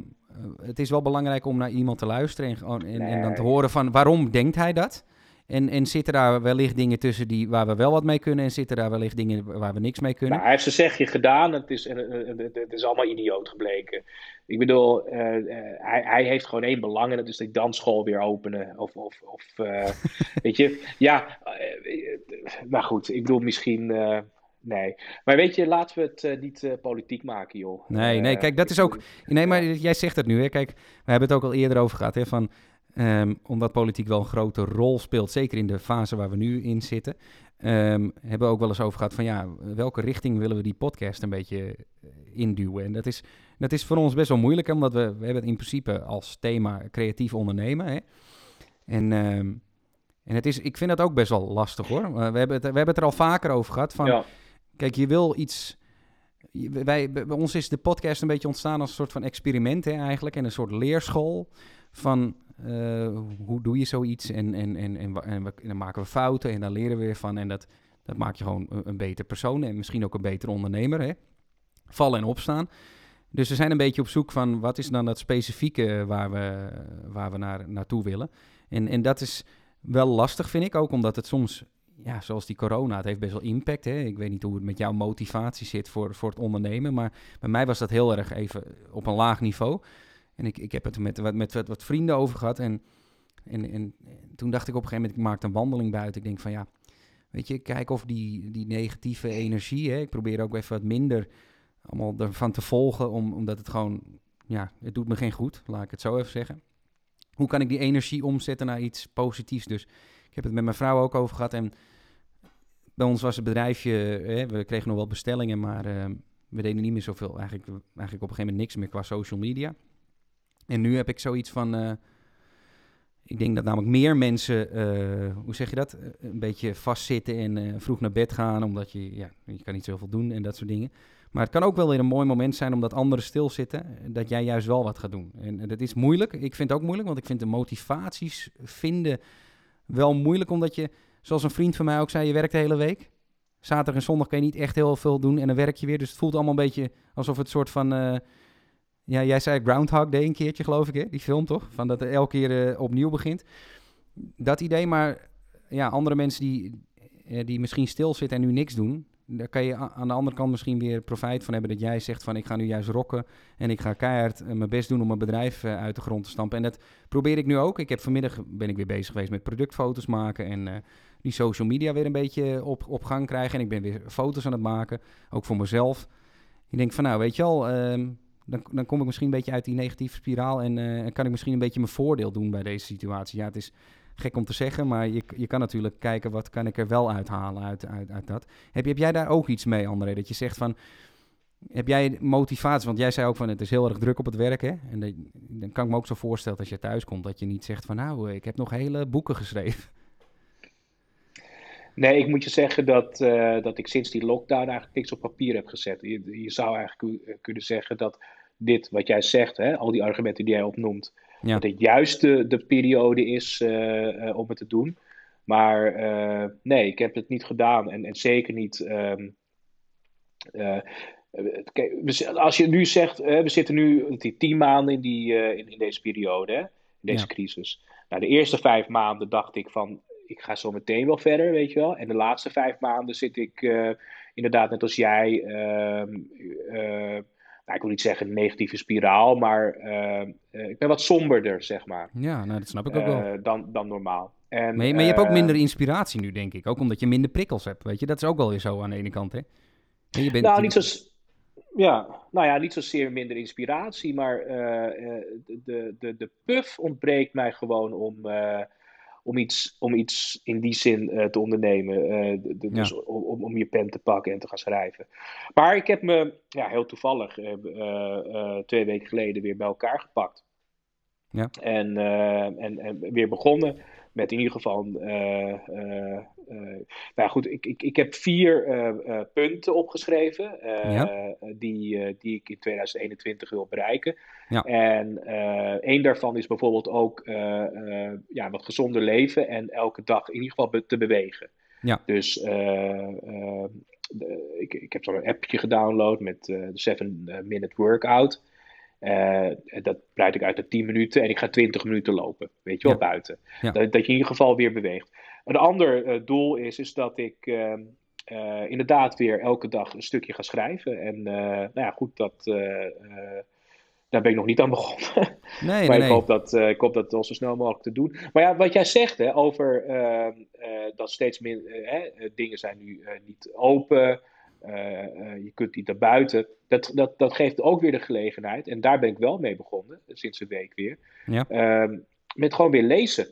het is wel belangrijk om naar iemand te luisteren en, en, en dan te horen van waarom denkt hij dat? En, en zitten daar wellicht dingen tussen die, waar we wel wat mee kunnen en zitten daar wellicht dingen waar we niks mee kunnen? Nou, hij heeft zijn zegje gedaan. Het is, en- en- het is allemaal idioot gebleken. Ik bedoel, eh, eh, hij, hij heeft gewoon één belang en dat is die dansschool weer openen. Of, of, of eh, [laughs] weet je, ja, eh, eh, maar goed, ik bedoel misschien, eh, nee. Maar weet je, laten we het eh, niet eh, politiek maken, joh. Nee, nee, Eh, kijk, dat is ook... Nee, maar jij zegt het nu, hè. Kijk, we hebben het ook al eerder over gehad, hè, van... Ehm, omdat politiek wel een grote rol speelt, zeker in de fase waar we nu in zitten. Um, hebben we ook wel eens over gehad van ja, welke richting willen we die podcast een beetje induwen? En dat is, dat is voor ons best wel moeilijk, omdat we, we hebben het in principe als thema creatief ondernemen. Hè? En, um, en het is, ik vind dat ook best wel lastig hoor. we, hebben het, we hebben het er al vaker over gehad van, kijk, je wil iets wij, bij ons is de podcast een beetje ontstaan als een soort van experiment hè, eigenlijk. En een soort leerschool van uh, hoe doe je zoiets. En, en, en, en, en, dan maken we fouten en dan leren we weer van. En dat, dat maakt je gewoon een, een beter persoon en misschien ook een beter ondernemer. Hè? Vallen en opstaan. Dus we zijn een beetje op zoek van wat is dan dat specifieke waar we, waar we naar, naartoe willen. En, en dat is wel lastig, vind ik ook, omdat het soms ja, zoals die corona, het heeft best wel impact. Hè? Ik weet niet hoe het met jouw motivatie zit voor, voor het ondernemen. Maar bij mij was dat heel erg even op een laag niveau. En ik, ik heb het met, met, met wat vrienden over gehad. En, en, en toen dacht ik op een gegeven moment, ik maakte een wandeling buiten. Ik denk van ja, weet je, kijk of die, die negatieve energie. Hè, ik probeer ook even wat minder allemaal ervan te volgen. Om, omdat het gewoon, ja, het doet me geen goed. Laat ik het zo even zeggen. Hoe kan ik die energie omzetten naar iets positiefs? Dus heb het met mijn vrouw ook over gehad. En bij ons was het bedrijfje, hè, we kregen nog wel bestellingen, maar uh, we deden niet meer zoveel. Eigenlijk, eigenlijk op een gegeven moment niks meer qua social media. En nu heb ik zoiets van. Uh, ik denk dat namelijk meer mensen, uh, hoe zeg je dat? Een beetje vastzitten en vroeg naar bed gaan, omdat je, ja, je kan niet zoveel doen en dat soort dingen. Maar het kan ook wel weer een mooi moment zijn omdat anderen stilzitten, dat jij juist wel wat gaat doen. En dat is moeilijk. Ik vind het ook moeilijk, want ik vind de motivaties vinden wel moeilijk, omdat je zoals een vriend van mij ook zei, je werkt de hele week. Zaterdag en zondag kan je niet echt heel veel doen en dan werk je weer. Dus het voelt allemaal een beetje alsof het soort van... Uh, ja, jij zei Groundhog Day een keertje, geloof ik, hè? Die film, toch? Van dat het elke keer uh, opnieuw begint. Dat idee, maar ja, andere mensen die, uh, die misschien stilzitten en nu niks doen... Daar kan je aan de andere kant misschien weer profijt van hebben dat jij zegt van ik ga nu juist rocken en ik ga keihard mijn best doen om mijn bedrijf uit de grond te stampen. En dat probeer ik nu ook. Ik heb vanmiddag ben ik weer bezig geweest met productfoto's maken en die social media weer een beetje op, op gang krijgen. En ik ben weer foto's aan het maken, ook voor mezelf. Ik denk van nou, weet je al, ehm, dan, dan kom ik misschien een beetje uit die negatieve spiraal en kan ik misschien een beetje mijn voordeel doen bij deze situatie. Ja, het is gek om te zeggen, maar je, je kan natuurlijk kijken wat kan ik er wel uithalen uit, uit, uit dat. Heb, heb jij daar ook iets mee, André? Dat je zegt van, heb jij motivatie? Want jij zei ook van het is heel erg druk op het werk. Hè? En dan kan ik me ook zo voorstellen als je thuis komt dat je niet zegt van nou, ik heb nog hele boeken geschreven. Nee, ik moet je zeggen dat, uh, dat ik sinds die lockdown eigenlijk niks op papier heb gezet. Je, je zou eigenlijk kunnen zeggen dat dit, wat jij zegt, hè, al die argumenten die jij opnoemt, dat het juist de, de periode is uh, om het te doen. Maar nee, ik heb het niet gedaan en, en zeker niet. Um, als je nu zegt, we zitten nu tien maanden in, die, in, in, deze periode, hè, in deze crisis. Nou, de eerste vijf maanden dacht ik van, ik ga zo meteen wel verder, weet je wel. En de laatste vijf maanden zit ik uh, inderdaad net als jij, uh, uh, nou, ik wil niet zeggen negatieve spiraal, maar ehm, eh, ik ben wat somberder, zeg maar. Ja, nou, dat snap ik ook wel. Eh, dan, dan normaal. En, maar, je, maar je hebt ook minder inspiratie nu, denk ik. Ook omdat je minder prikkels hebt, weet je. Dat is ook wel weer zo aan de ene kant, hè. En je bent nou, niet zo... Ja, nou ja, niet zozeer minder inspiratie, maar de, de, de puff ontbreekt mij gewoon om, om iets, om iets in die zin uh, te ondernemen. Uh, dus om, om je pen te pakken en te gaan schrijven. Maar ik heb me ja, heel toevallig uh, twee weken geleden weer bij elkaar gepakt. Ja. En, en, en weer begonnen met in ieder geval. Uh, nou goed, ik, ik, ik heb vier punten opgeschreven. die, die ik in 2021 wil bereiken. Ja. En één daarvan is bijvoorbeeld ook ja, wat gezonder leven en elke dag in ieder geval te bewegen. Ja. Dus de, ik, ik heb zo'n appje gedownload met de 7 Minute Workout. Uh, dat breid ik uit naar 10 minuten en ik ga 20 minuten lopen. Weet je wel, buiten. Dat, dat, je in ieder geval weer beweegt. Een ander uh, doel is, is dat ik uh, inderdaad weer elke dag een stukje ga schrijven. En nou ja, goed, dat, daar ben ik nog niet aan begonnen. [laughs] Nee, maar nee, ik, hoop dat, ik hoop dat al zo snel mogelijk te doen. Maar ja, wat jij zegt hè, over dat steeds meer dingen zijn nu niet open je kunt niet naar buiten. Dat, dat, dat geeft ook weer de gelegenheid, en daar ben ik wel mee begonnen, sinds een week weer. Ja. Uh, met gewoon weer lezen.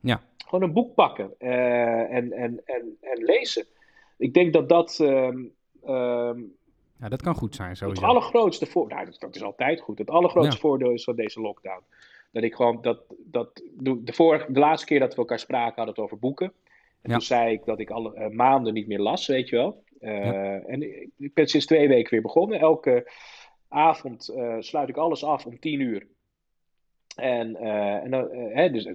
Ja. Gewoon een boek pakken en, en, en, en lezen. Ik denk dat dat. Um, ja, dat kan goed zijn. Sowieso. Het allergrootste voordeel. Nou, dat, is altijd goed. Het allergrootste voordeel is van deze lockdown. Dat ik gewoon. Dat, dat, de, vorige, de laatste keer dat we elkaar spraken, hadden het over boeken. En toen zei ik dat ik alle maanden niet meer las, weet je wel. Uh, En ik ben sinds twee weken weer begonnen. Elke avond uh, sluit ik alles af om tien uur. En, uh, en hè, dus,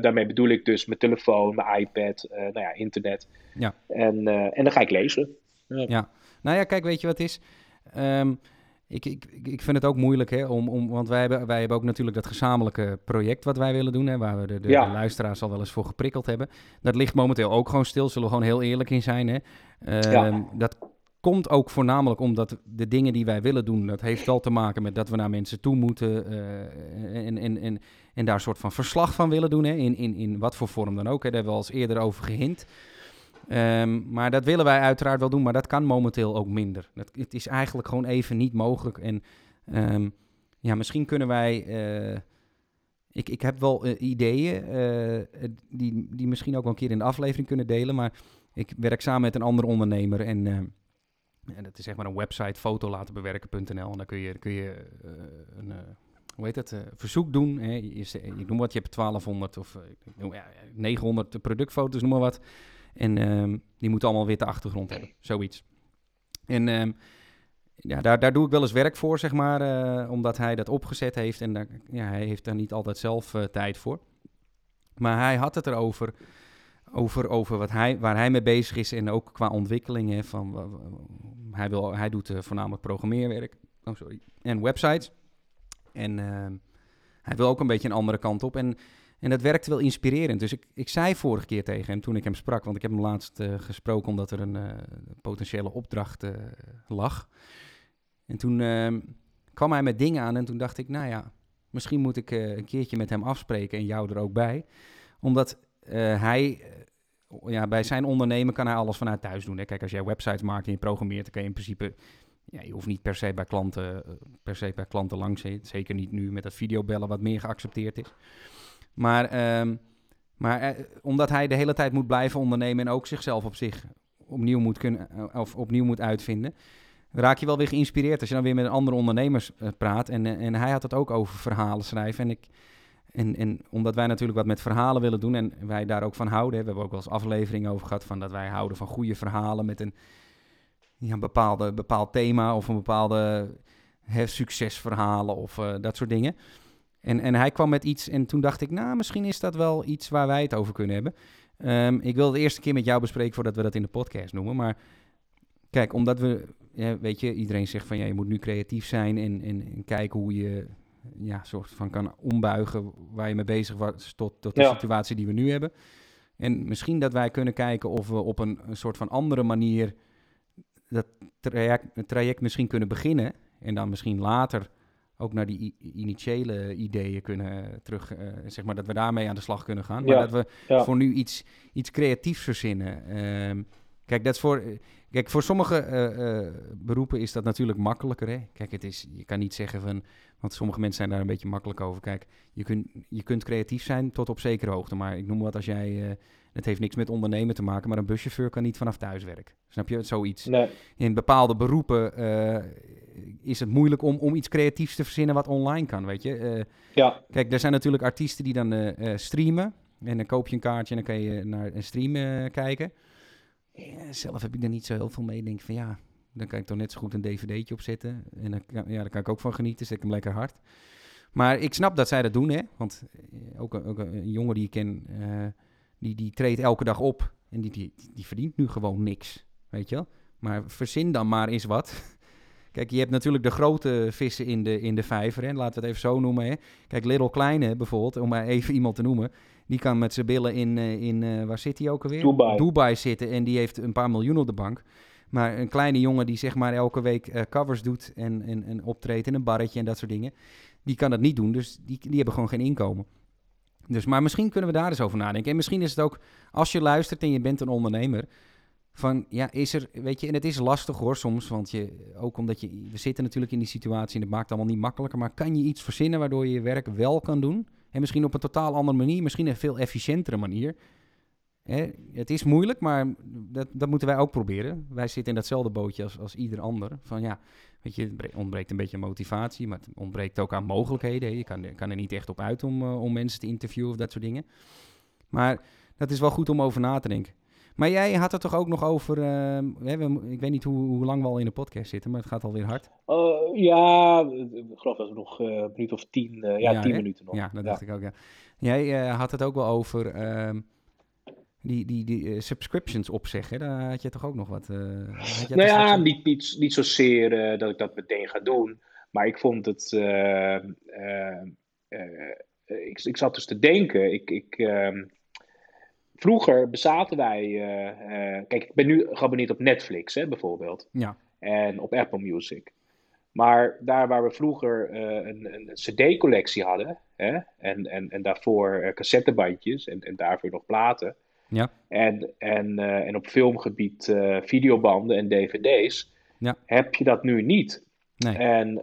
daarmee bedoel ik dus mijn telefoon, mijn iPad, nou ja, internet. Ja. En, en dan ga ik lezen. Ja. ja. Nou ja, kijk, weet je wat het is? Um, ik, ik, ik vind het ook moeilijk, hè, om, om, want wij hebben, wij hebben ook natuurlijk dat gezamenlijke project wat wij willen doen, hè, waar we de, de, de luisteraars al wel eens voor geprikkeld hebben. Dat ligt momenteel ook gewoon stil, zullen we gewoon heel eerlijk in zijn. Hè. Uh, Dat komt ook voornamelijk omdat de dingen die wij willen doen, dat heeft wel te maken met dat we naar mensen toe moeten uh, en, en, en, en daar een soort van verslag van willen doen, hè, in, in, in wat voor vorm dan ook. Hè. Daar hebben we al eens eerder over gehint. Um, maar dat willen wij uiteraard wel doen, maar dat kan momenteel ook minder. Dat, het is eigenlijk gewoon even niet mogelijk. En um, ja, misschien kunnen wij. Uh, ik, ik heb wel uh, ideeën uh, die, die misschien ook wel een keer in de aflevering kunnen delen. Maar ik werk samen met een andere ondernemer. En, en dat is zeg maar een website, fotolatenbewerken.nl. En dan kun je, kun je een hoe heet het, verzoek doen. Hè? Je, wat, je hebt 1200 of ja, 900 productfoto's, noem maar wat. En ehm, die moeten allemaal witte achtergrond hebben, zoiets. En um, ja, daar, daar doe ik wel eens werk voor, zeg maar, uh, omdat hij dat opgezet heeft. En ja, hij heeft daar niet altijd zelf uh, tijd voor. Maar hij had het erover, over, over wat hij, waar hij mee bezig is en ook qua ontwikkelingen. Van, hij, wil, hij doet uh, voornamelijk programmeerwerk oh, sorry, en websites. En ehm, hij wil ook een beetje een andere kant op. En en dat werkte wel inspirerend. Dus ik, ik zei vorige keer tegen hem toen ik hem sprak, want ik heb hem laatst uh, gesproken omdat er een uh, potentiële opdracht uh, lag. En toen ehm, kwam hij met dingen aan en toen dacht ik, nou ja, misschien moet ik een keertje met hem afspreken en jou er ook bij. Omdat hij, ja, bij zijn ondernemen kan hij alles vanuit thuis doen. Hè? Kijk, als jij websites maakt en je programmeert, dan kan je in principe ja, je hoeft niet per se bij klanten, per se bij klanten langs. Zeker niet nu met dat videobellen wat meer geaccepteerd is. Maar, um, maar uh, omdat hij de hele tijd moet blijven ondernemen en ook zichzelf op zich opnieuw moet, kunnen, uh, of opnieuw moet uitvinden, raak je wel weer geïnspireerd als je dan weer met andere ondernemers uh, praat. En, en hij had het ook over verhalen schrijven. En, ik, en, en omdat wij natuurlijk wat met verhalen willen doen en wij daar ook van houden. We hebben ook wel eens afleveringen over gehad van dat wij houden van goede verhalen met een, ja, een bepaalde, bepaald thema of een bepaalde hè, succesverhalen of dat soort dingen. En, en hij kwam met iets en toen dacht ik, nou, misschien is dat wel iets waar wij het over kunnen hebben. Um, ik wil de eerste keer met jou bespreken voordat we dat in de podcast noemen. Maar kijk, omdat we, ja, weet je, iedereen zegt van ja, je moet nu creatief zijn en, en, en kijken hoe je ja, soort van kan ombuigen waar je mee bezig was tot, tot de situatie die we nu hebben. En misschien dat wij kunnen kijken of we op een, een soort van andere manier dat traject, traject misschien kunnen beginnen. En dan misschien later ook naar die initiële ideeën kunnen terug, uh, zeg maar, dat we daarmee aan de slag kunnen gaan. Maar dat we voor nu iets, iets creatiefs verzinnen. Um, kijk, dat is voor, kijk, voor sommige uh, uh, beroepen is dat natuurlijk makkelijker. Hè? Kijk, het is, je kan niet zeggen van, want sommige mensen zijn daar een beetje makkelijk over. Kijk, je, kunt je kunt creatief zijn tot op zekere hoogte, maar ik noem wat als jij het heeft niks met ondernemen te maken, maar een buschauffeur kan niet vanaf thuis werken. Snap je? Zoiets. Nee. In bepaalde beroepen is het moeilijk om, om iets creatiefs te verzinnen wat online kan, weet je. Uh, ja. Kijk, er zijn natuurlijk artiesten die dan uh, streamen. En dan koop je een kaartje en dan kan je naar een stream kijken. zelf heb ik er niet zo heel veel mee. Ik denk van ja, dan kan ik toch net zo goed een dvd'tje opzetten. En dan, ja, daar kan ik ook van genieten, zet ik hem lekker hard. Maar ik snap dat zij dat doen, hè. Want ook, ook een jongen die ik ken die, die treedt elke dag op en die, die, die verdient nu gewoon niks, weet je wel. Maar verzin dan maar eens wat. Kijk, je hebt natuurlijk de grote vissen in de, in de vijver, hè? laten we het even zo noemen. Hè? Kijk, Little Kleine bijvoorbeeld, om maar even iemand te noemen, die kan met zijn billen in, eh, in uh, waar zit hij ook alweer? Dubai. Dubai zitten en die heeft een paar miljoen op de bank. Maar een kleine jongen die zeg maar elke week uh, covers doet en, en, en optreedt in een barretje en dat soort dingen, die kan dat niet doen, dus die, die hebben gewoon geen inkomen. Dus, maar misschien kunnen we daar eens over nadenken. En misschien is het ook, als je luistert en je bent een ondernemer, van ja, is er, weet je, en het is lastig hoor soms, want je, ook omdat je, we zitten natuurlijk in die situatie en het maakt het allemaal niet makkelijker, maar kan je iets verzinnen waardoor je je werk wel kan doen En misschien op een totaal andere manier, misschien een veel efficiëntere manier. Hè, het is moeilijk, maar dat, dat moeten wij ook proberen. Wij zitten in datzelfde bootje als, als ieder ander. Van ja, weet je, het ontbreekt een beetje motivatie, maar het ontbreekt ook aan mogelijkheden. Je kan, kan er niet echt op uit om, om mensen te interviewen of dat soort dingen. Maar dat is wel goed om over na te denken. Maar jij had het toch ook nog over. Uh, ik weet niet hoe, hoe, lang we al in de podcast zitten, maar het gaat alweer hard. Uh, ja, ik geloof dat we nog uh, een minuut of tien, ja, ja, tien minuten nog. Ja, dat dacht ik ook, ja. Jij had het ook wel over ehm, die, die, die subscriptions opzeggen. Daar had je toch ook nog wat. nou ja, niet, niet, niet zozeer dat ik dat meteen ga doen. Maar ik vond het. ik, ik zat dus te denken. Ik. ik ehm, vroeger bezaten wij. Uh, uh, kijk, ik ben nu geabonneerd op Netflix, hè, bijvoorbeeld. Ja. En op Apple Music. Maar daar waar we vroeger uh, een, een CD-collectie hadden. Hè, en, en, en daarvoor cassettebandjes. En, en daarvoor nog platen. Ja. En, en, en op filmgebied videobanden en DVD's. Ja. Heb je dat nu niet. Nee. En,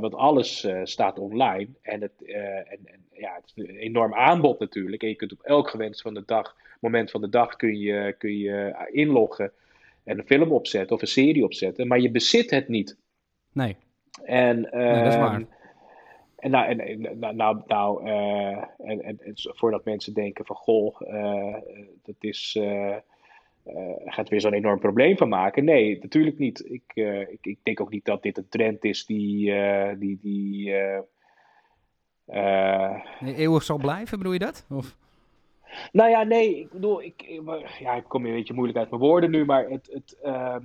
want alles staat online. En, het, en, en ja, het is een enorm aanbod natuurlijk. En je kunt op elk gewenst van de dag, moment van de dag kun je, kun je inloggen en een film opzetten of een serie opzetten. Maar je bezit het niet. Nee. En, nee, dat is waar. Ehm, en nou, en, nou, nou, nou uh, en, voordat mensen denken van goh, uh, dat is, uh, gaat weer zo'n enorm probleem van maken. Nee, natuurlijk niet. Ik, ik, ik, denk ook niet dat dit een trend is die, die, die nee, eeuwig zal blijven, bedoel je dat? Of? Nou ja, nee, ik bedoel, ik, ja, ik kom een beetje moeilijk uit mijn woorden nu, maar het, het, uh,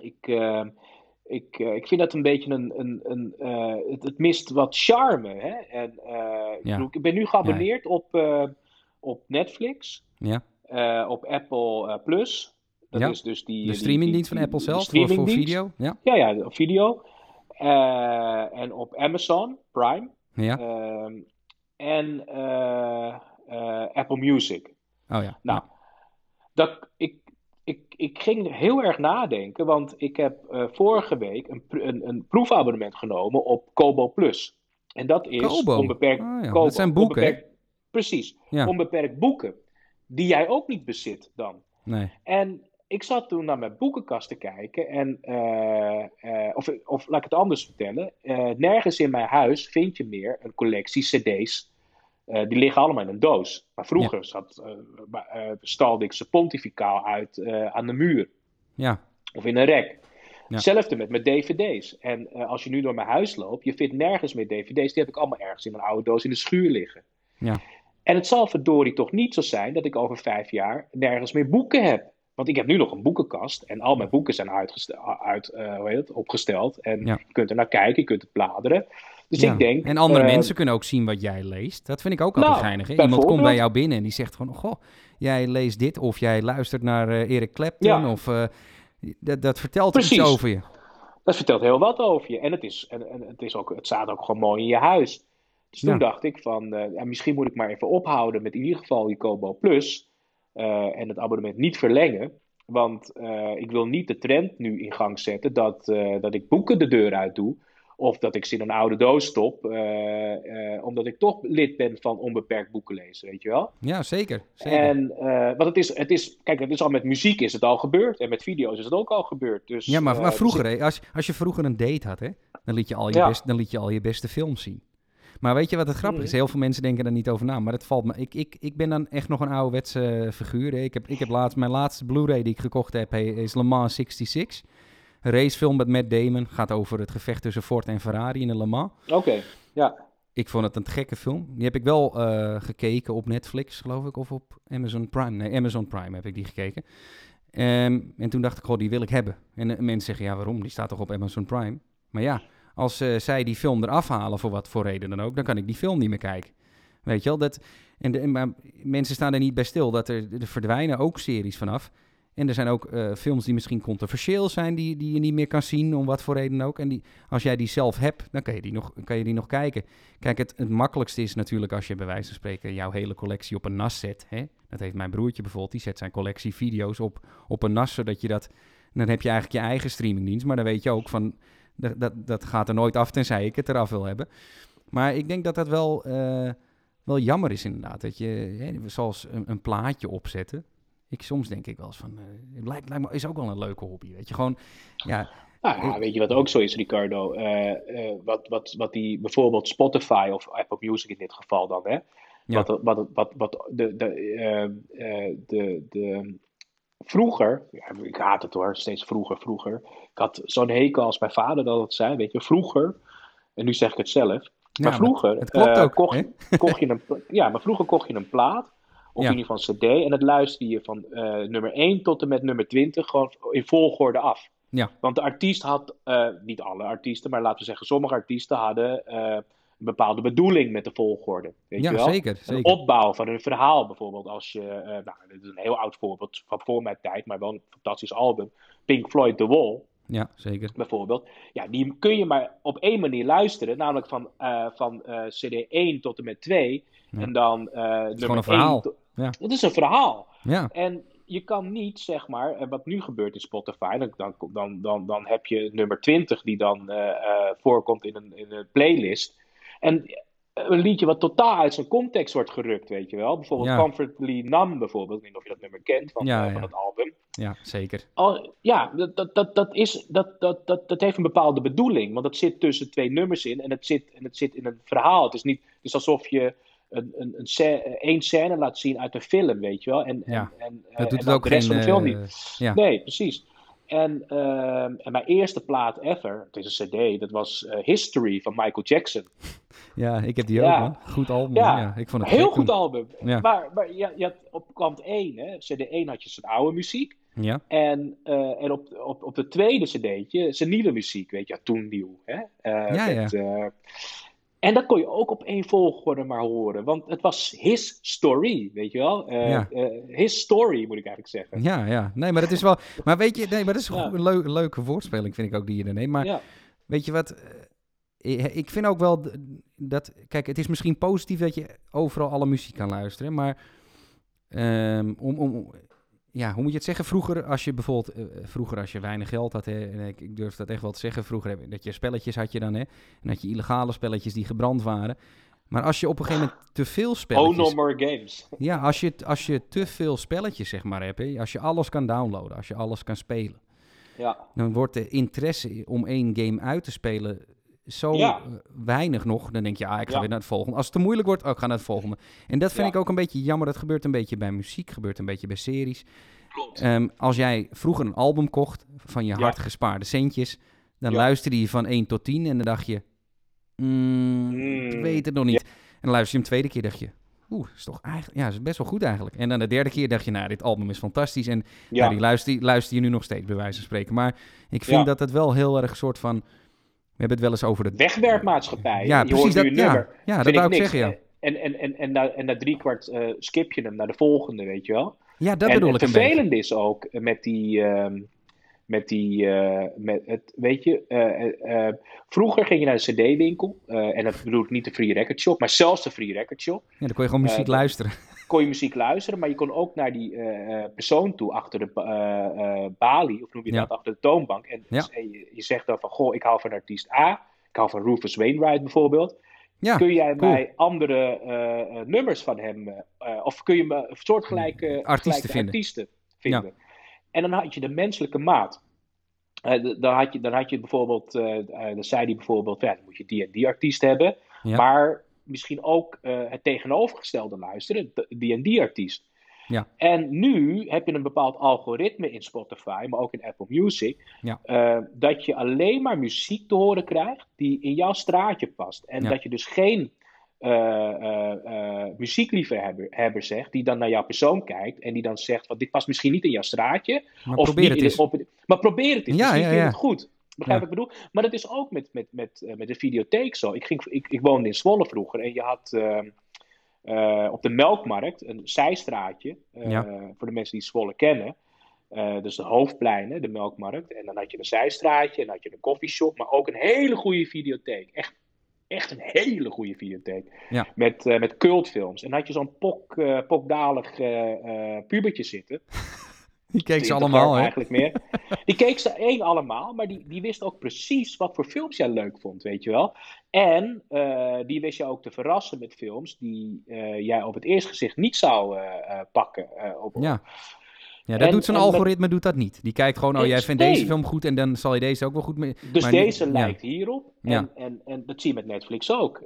ik, uh, ik, ik vind dat een beetje een, een, een het, het, mist wat charme. Hè? En, ik, ja. bedoel, ik ben nu geabonneerd ja. op, op Netflix, ja. Op Apple Plus. Dat ja. is dus die, de streamingdienst van Apple zelf voor, voor video. Ja, ja, ja video. en op Amazon Prime. Ja. Uh, en Apple Music. Oh ja. Nou, dat, ik, ik, ik ging heel erg nadenken, want ik heb vorige week een, een, een, proefabonnement genomen op Kobo Plus. En dat is Kobo. onbeperkt. Oh, ja. Kobo, dat zijn boeken. Onbeperkt, precies. Onbeperkt boeken. Die jij ook niet bezit dan. Nee. En ik zat toen naar mijn boekenkast te kijken. En, uh, uh, of, of laat ik het anders vertellen. Uh, nergens in mijn huis vind je meer een collectie CD's. die liggen allemaal in een doos. Maar vroeger Ja. zat, stalde ik ze pontificaal uit aan de muur. Ja. Of in een rek. Ja. Hetzelfde met mijn dvd's. En als je nu door mijn huis loopt, je vindt nergens meer dvd's. Die heb ik allemaal ergens in een oude doos in de schuur liggen. Ja. En het zal verdorie toch niet zo zijn dat ik over vijf jaar nergens meer boeken heb. Want ik heb nu nog een boekenkast en al mijn boeken zijn uit, uh, hoe heet het, opgesteld. En Ja. je kunt er naar kijken, je kunt het bladeren. Dus Ja. ik denk... En andere eh, mensen kunnen ook zien wat jij leest. Dat vind ik ook altijd Nou, geinig. Hè? Iemand komt bij jou binnen en die zegt gewoon... Goh, jij leest dit of jij luistert naar eh, Eric Clapton. Ja. Of, eh, dat, vertelt iets Precies. over je. Dat vertelt heel wat over je. En het, is, en, en het, is ook, het staat ook gewoon mooi in je huis. Dus toen Ja. dacht ik van, eh, ja, misschien moet ik maar even ophouden met in ieder geval die Kobo Plus. eh, en het abonnement niet verlengen. Want eh, ik wil niet de trend nu in gang zetten dat, dat ik boeken de deur uit doe. Of dat ik ze in een oude doos stop. omdat ik toch lid ben van onbeperkt boeken lezen, weet je wel. Ja, zeker. zeker. En, want het is, het is, kijk, het is al met muziek is het al gebeurd. En met video's is het ook al gebeurd. Dus, ja, maar, maar dus vroeger, hè, als, als je vroeger een date had, hè, dan, liet je al je Ja. best, dan liet je al je beste films zien. Maar weet je wat het grappig is? Mhm. Heel veel mensen denken daar niet over na. Maar het valt me. Ik, ik, ik ben dan echt nog een ouderwetse figuur. Ik heb, ik heb laatst, mijn laatste Blu-ray die ik gekocht heb, he- is Le Mans 66. Een racefilm met Matt Damon. Gaat over het gevecht tussen Ford en Ferrari in de Le Mans. Oké, ja. Ik vond het een gekke film. Die heb ik wel eh, gekeken op Netflix, geloof ik. Of op Amazon Prime. Nee, Amazon Prime heb ik die gekeken. Ehm, en toen dacht ik, goh, die wil ik hebben. En eh, mensen zeggen, ja, waarom? Die staat toch op Amazon Prime? Maar ja, als eh, zij die film eraf halen, voor wat voor reden dan ook, dan kan ik die film niet meer kijken. Weet je wel? Dat, en de, maar mensen staan er niet bij stil dat er, er verdwijnen ook series vanaf. En er zijn ook eh, films die misschien controversieel zijn, die, die je niet meer kan zien, om wat voor reden ook. En die, als jij die zelf hebt, dan kan je die nog, kan je die nog kijken. Kijk, het, het makkelijkste is natuurlijk als je bij wijze van spreken jouw hele collectie op een NAS zet. Hè? Dat heeft mijn broertje bijvoorbeeld, die zet zijn collectie video's op, op een NAS, zodat je dat... Dan heb je eigenlijk je eigen streamingdienst, maar dan weet je ook van... Dat, dat, dat gaat er nooit af tenzij ik het eraf wil hebben. Maar ik denk dat dat wel, wel jammer is inderdaad. Dat je, hè, zoals een, een plaatje opzetten. Ik, soms denk ik wel eens van, het lijkt, lijkt me, is ook wel een leuke hobby, weet je. Gewoon, ja... Nou ja, weet je wat ook zo is, Ricardo? wat, wat, wat die bijvoorbeeld Spotify of Apple Music in dit geval dan, hè? Wat, wat, wat, wat de, de, uh, de, de, vroeger, ja, ik haat het hoor, steeds vroeger, vroeger. Ik had zo'n hekel als mijn vader dat het zei, weet je, vroeger, en nu zeg ik het zelf. Maar vroeger uh, ook, kocht, [laughs] kocht, je een, ja, maar vroeger kocht je een plaat, of in ieder geval een CD, en dat luisterde je van uh, nummer 1 tot en met nummer 20 gewoon in volgorde af. Ja. Want de artiest had, niet alle artiesten, maar laten we zeggen, sommige artiesten hadden een bepaalde bedoeling met de volgorde. Weet ja, je wel? zeker. zeker. Een opbouw van een verhaal bijvoorbeeld. Als je, uh, nou, dit is een heel oud voorbeeld van voor mijn tijd, maar wel een fantastisch album. Pink Floyd The Wall. Ja, zeker. Bijvoorbeeld. Ja, die kun je maar op één manier luisteren, namelijk van, uh, van uh, CD 1 tot en met 2. Ja. En dan het is gewoon een verhaal. Ja. Het is een verhaal. Ja. En je kan niet, zeg maar, wat nu gebeurt in Spotify, dan, dan, dan, dan heb je nummer 20 die dan voorkomt in een, in een playlist. En een liedje wat totaal uit zijn context wordt gerukt, weet je wel. Bijvoorbeeld ja. Comfortably Numb bijvoorbeeld. Ik weet niet of je dat nummer kent van, ja, uh, van het album. Ja, zeker. Al, ja, dat, dat, dat, is, dat, dat, dat, dat heeft een bepaalde bedoeling. Want het zit tussen twee nummers in en het zit, en het zit in een verhaal. Het is niet dus alsof je een, een, een scène, één scène laat zien uit een film, weet je wel. En, en, en, dat doet en het ook de rest geen, van de film niet. Nee, precies. En, uh, en, mijn eerste plaat ever, het is een CD, dat was uh, History van Michael Jackson. [laughs] Ja, ik heb die ja. ook, man. Goed album. Ja, ja. ik vond het heel goed toen. album. Ja. Maar, maar je, je had op kant 1, hè, CD 1 had je zijn oude muziek. Ja, En, uh, en op, op, op de tweede CD'tje zijn nieuwe muziek, weet je, ja, toen nieuw. Hè? Uh, Ja, met, uh, en dat kon je ook op één volgorde maar horen, want het was his story, weet je wel? Uh, Ja. his story, moet ik eigenlijk zeggen. ja, ja. Nee, maar dat is wel... Maar weet je, nee, maar dat is Ja. een leu- leuke woordspeling, vind ik ook, die je er neemt. Maar Ja, weet je wat... eh, Ik vind ook wel dat... Kijk, het is misschien positief dat je overal alle muziek kan luisteren, maar... ehm, om, om, ja, hoe moet je het zeggen? Vroeger, als je bijvoorbeeld... eh, vroeger als je weinig geld had, hè, en ik, ik durf dat echt wel te zeggen. Vroeger heb, je- dat je spelletjes had je dan, hè. En had je illegale spelletjes die gebrand waren. Maar als je op een gegeven moment te veel oh spelletjes... no more games. Ja, als je, als je te veel spelletjes zeg maar hebt, hè, als je alles kan downloaden, als je alles kan spelen, Ja, dan wordt de interesse om één game uit te spelen zo Ja. eh, weinig nog. Dan denk je, ah, ik ga Ja. weer naar het volgende. Als het te moeilijk wordt, oh, ik ga naar het volgende. En dat vind Ja. ik ook een beetje jammer. Dat gebeurt een beetje bij muziek, gebeurt een beetje bij series. klopt. Ehm, als jij vroeger een album kocht van je hard gespaarde centjes, dan luisterde je van 1 tot 10 en dan dacht je, mm, ik Mm, weet het nog niet. En dan luister je hem tweede keer, dacht je, oeh, is toch eigenlijk, ja, is best wel goed eigenlijk. En dan de derde keer dacht je, nou, dit album is fantastisch. En ja. Die luister, luister je nu nog steeds, bij wijze van spreken. Maar ik vind Ja. dat het wel heel erg soort van, we hebben het wel eens over de... wegwerpmaatschappij. Ja, je precies. Dat, een ja, nummer. ja, dat wou ik zeggen, ja. En, en, en, en, na, en na drie kwart eh, skip je hem naar de volgende, weet je wel. Ja, dat en bedoel het ik een beetje. vervelende is ook eh, met die, ehm, met die, eh, met het, weet je, vroeger ging je naar de CD-winkel, en dat bedoel ik niet de Free Record Shop, maar zelfs de Free Record Shop. Ja, dan kon je gewoon muziek luisteren. Kon je muziek luisteren, maar je kon ook naar die eh, eh, persoon toe achter de eh, balie, of noem je Ja. dat, achter de toonbank. En, Ja. en je, je zegt dan van, goh, ik hou van artiest A, ik hou van Rufus Wainwright bijvoorbeeld. Ja, kun jij cool. mij andere nummers van hem, of kun je me soortgelijke Artiesten gelijke vinden. artiesten vinden? En dan had je de menselijke maat. Dan, had je, dan had je bijvoorbeeld, dan zei hij bijvoorbeeld, ja, dan moet je die en die artiest hebben, maar misschien ook eh, het tegenovergestelde luisteren, die en die artiest. Ja. En nu heb je een bepaald algoritme in Spotify, maar ook in Apple Music, Ja. eh, dat je alleen maar muziek te horen krijgt die in jouw straatje past. En Ja. dat je dus geen eh muziekliefhebber hebber zegt, die dan naar jouw persoon kijkt en die dan zegt, van dit past misschien niet in jouw straatje, Maar of probeer het eens. maar probeer het eens. Ja, Misschien ja. het goed. Begrijp Ja. wat ik bedoel? Maar dat is ook met, met, met, eh, met de videotheek zo. Ik, ging, ik, ik woonde in Zwolle vroeger en je had ehm, eh, op de Melkmarkt een zijstraatje. eh, Ja. Voor de mensen die Zwolle kennen. Eh, dus de hoofdpleinen, de Melkmarkt. En dan had je een zijstraatje en dan had je een koffieshop. Maar ook een hele goede videotheek. Echt, echt een hele goede videotheek. Ja. Met, eh, met cultfilms. En dan had je zo'n pok, eh, pokdalig eh, eh, pubertje zitten. [laughs] Die keek ze allemaal, hè? Eigenlijk meer. Die keek ze één allemaal, maar die, die wist ook precies wat voor films jij leuk vond, weet je wel. En uh, die wist je ook te verrassen met films die uh, jij op het eerste gezicht niet zou uh, pakken. Op, ja. Ja, dat doet zo'n algoritme doet dat niet. Die kijkt gewoon, oh jij vindt deze film goed en dan zal je deze ook wel goed mee. Dus deze lijkt hierop. En, ja. en, en dat zie je met Netflix ook.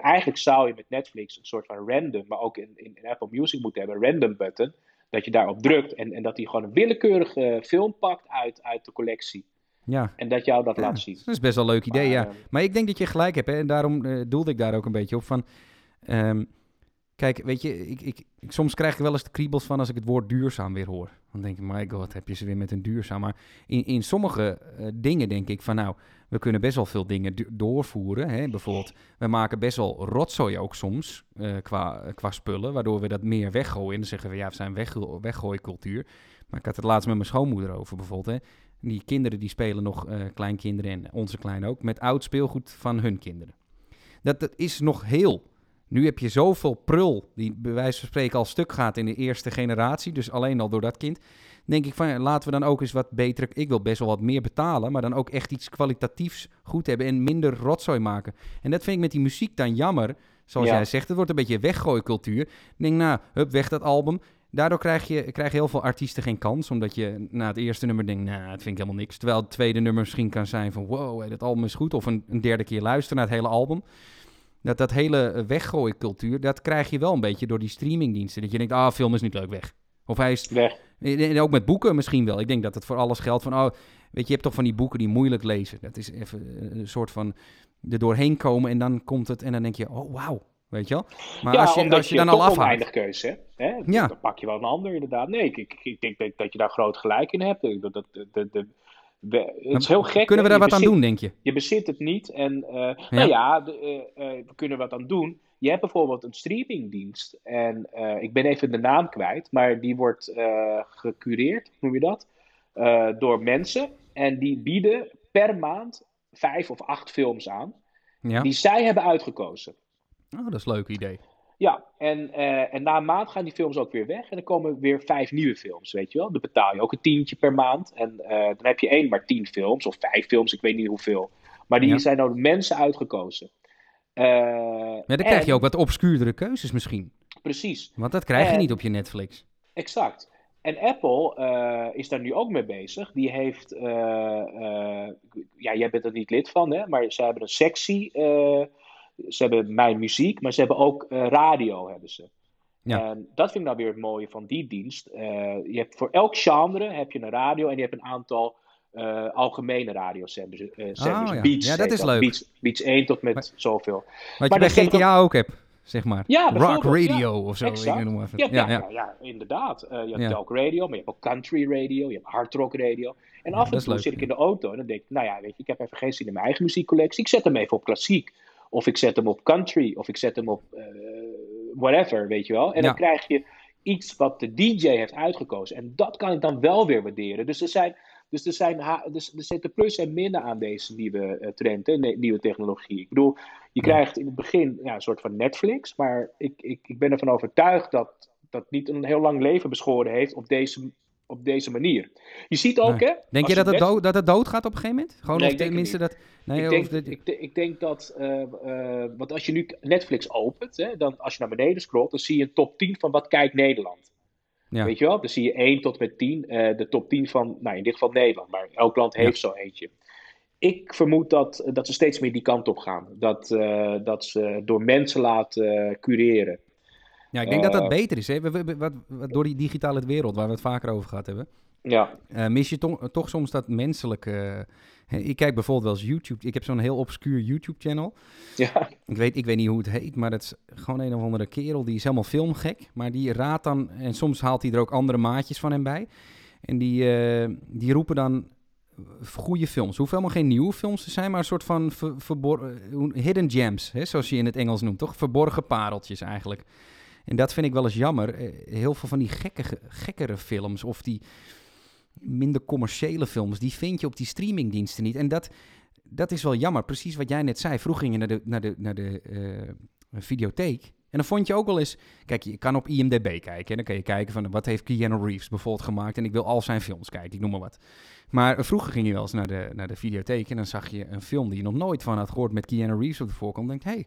eigenlijk zou je met Netflix een soort van random, maar ook in, in, Apple Music moeten hebben, random button dat je daarop drukt en, en dat hij gewoon een willekeurige film pakt uit, uit de collectie. Ja. En dat jou dat laat zien. Dat is best wel een leuk idee, ja. Ehm, maar ik denk dat je gelijk hebt, hè, en daarom uh, doelde ik daar ook een beetje op van... Um, kijk, weet je, ik, ik, ik, soms krijg ik wel eens de kriebels van als ik het woord duurzaam weer hoor. Dan denk ik, my god, heb je ze weer met een duurzaam. Maar in, in sommige uh, dingen denk ik van, nou, we kunnen best wel veel dingen doorvoeren. Hè? Bijvoorbeeld, we maken best wel rotzooi ook soms uh, qua, qua spullen, waardoor we dat meer weggooien. En dan zeggen we, ja, we zijn weg, weggooicultuur. Maar ik had het laatst met mijn schoonmoeder over bijvoorbeeld. Hè? Die kinderen die spelen nog, uh, kleinkinderen en onze klein ook, met oud speelgoed van hun kinderen. Dat, dat is nog heel. Nu heb je zoveel prul die bij wijze van spreken al stuk gaat in de eerste generatie. Dus alleen al door dat kind denk ik van ja, laten we dan ook eens wat beter. Ik wil best wel wat meer betalen, maar dan ook echt iets kwalitatiefs goed hebben en minder rotzooi maken. En dat vind ik met die muziek dan jammer. Zoals jij zegt, het wordt een beetje weggooicultuur. Ik denk, nou, hup, weg dat album. Daardoor krijg je, krijg heel veel artiesten geen kans. Omdat je na het eerste nummer denkt, nou, dat vind ik helemaal niks. Terwijl het tweede nummer misschien kan zijn van, wow, dat album is goed. Of een, een derde keer luisteren naar het hele album. Dat, dat hele weggooicultuur, dat krijg je wel een beetje door die streamingdiensten. Dat je denkt, ah, film is niet leuk, weg. Of hij is... Weg. En ook met boeken misschien wel. Ik denk dat het voor alles geldt van, oh, weet je, je hebt toch van die boeken die moeilijk lezen. Dat is even een soort van er doorheen komen en dan komt het en dan denk je, oh, wauw. Weet je wel? Maar als je, als je, dan al afhaalt... keuze hè? Ja. Dan pak je wel een ander inderdaad. Nee, ik, ik, ik denk dat, dat, je daar groot gelijk in hebt. Dat, dat, de, het is heel gek. Kunnen we daar wat aan doen, denk je? Je bezit het niet. En uh, ja. nou ja, de, uh, uh, we kunnen wat aan doen. Je hebt bijvoorbeeld een streamingdienst. En ik ben even de naam kwijt. Maar die wordt gecureerd, noem je dat? Door mensen. En die bieden per maand vijf of acht films aan. Ja. Die zij hebben uitgekozen. Oh, dat is een leuk idee. Ja, en, en na een maand gaan die films ook weer weg. En dan komen weer vijf nieuwe films, weet je wel. Dan betaal je ook een tientje per maand. En dan heb je één maar tien films. Of vijf films, ik weet niet hoeveel. Maar die ja. zijn door mensen uitgekozen. Uh, ja, dan krijg je ook wat obscuurdere keuzes misschien. Precies. Want dat krijg je niet op je Netflix. Exact. En Apple uh, is daar nu ook mee bezig. Die heeft, uh, ja, jij bent er niet lid van, hè, maar ze hebben een sectie. Ze hebben mijn muziek, maar ze hebben ook radio, hebben ze. Ja. En dat vind ik nou weer het mooie van die dienst. je hebt voor elk genre heb je een radio en je hebt een aantal uh, algemene radiozenders. Uh, oh, ja. Beats, ja, dat is leuk. Beats, Beats 1 tot met maar, zoveel. Wat maar je bij GTA ook hebt, zeg maar. Ja, Rock Radio ja, of zo. Ik noem even. Ja, ja, ja. ja, inderdaad. Uh, je hebt talk radio, maar je hebt ook country radio, je hebt hard rock radio. En af en toe zit ik in de auto en dan denk ik, nou ja, weet je, ik heb even geen zin in mijn eigen muziekcollectie. Ik zet hem even op klassiek. Of ik zet hem op country, of ik zet hem op whatever, weet je wel. En dan krijg je iets wat de DJ heeft uitgekozen. En dat kan ik dan wel weer waarderen. Dus er zijn dus er, zijn, dus er zitten plus en minnen aan deze nieuwe uh, trend, hè, nieuwe technologie. Ik bedoel, je krijgt in het begin ja, een soort van Netflix, maar ik, ik, ik ben ervan overtuigd dat dat niet een heel lang leven beschoren heeft op deze, op deze manier. Je ziet ook, hè... Denk je dat het, dood, dat het dood gaat op een gegeven moment? Gewoon nee, of tenminste dat... Nee, ik, denk, de... ik, ik, denk dat... Uh, uh, want als je nu Netflix opent, hè, dan als je naar beneden scrolt, dan zie je een top 10 van wat kijkt Nederland. Ja. Weet je wel? Dan zie je 1 tot met 10, uh, eh, de top 10 van, nou in dit geval Nederland, maar elk land heeft ja. zo eentje. Ik vermoed dat, dat ze steeds meer die kant op gaan. Dat, dat ze door mensen laten cureren. Ja, ik denk dat dat eh, beter is. Hè? We, we, wat, wat, door die digitale wereld waar we het vaker over gehad hebben. Ja. mis je to toch soms dat menselijke ik kijk bijvoorbeeld wel eens YouTube. Ik heb zo'n heel obscuur YouTube-channel. Ja. Ik weet, ik weet niet hoe het heet, maar dat is gewoon een of andere kerel. Die is helemaal filmgek. Maar die raadt dan... En soms haalt hij er ook andere maatjes van hem bij. En die, uh, die roepen dan goede films. Hoeft helemaal geen nieuwe films te zijn, maar een soort van ver, verborgen... Hidden gems, hè, zoals je in het Engels noemt, toch? Verborgen pareltjes eigenlijk. En dat vind ik wel eens jammer. Heel veel van die gekke, gekkere films of die minder commerciële films, die vind je op die streamingdiensten niet. En dat, dat is wel jammer. Precies wat jij net zei. Vroeger ging je naar de, naar de, naar de uh, videotheek. En dan vond je ook wel eens... Kijk, je kan op IMDb kijken. En dan kan je kijken van wat heeft Keanu Reeves bijvoorbeeld gemaakt. En ik wil al zijn films kijken, ik noem maar wat. Maar vroeger ging je wel eens naar de, naar de videotheek. En dan zag je een film die je nog nooit van had gehoord met Keanu Reeves op de voorkant. En denkt, hé, hey,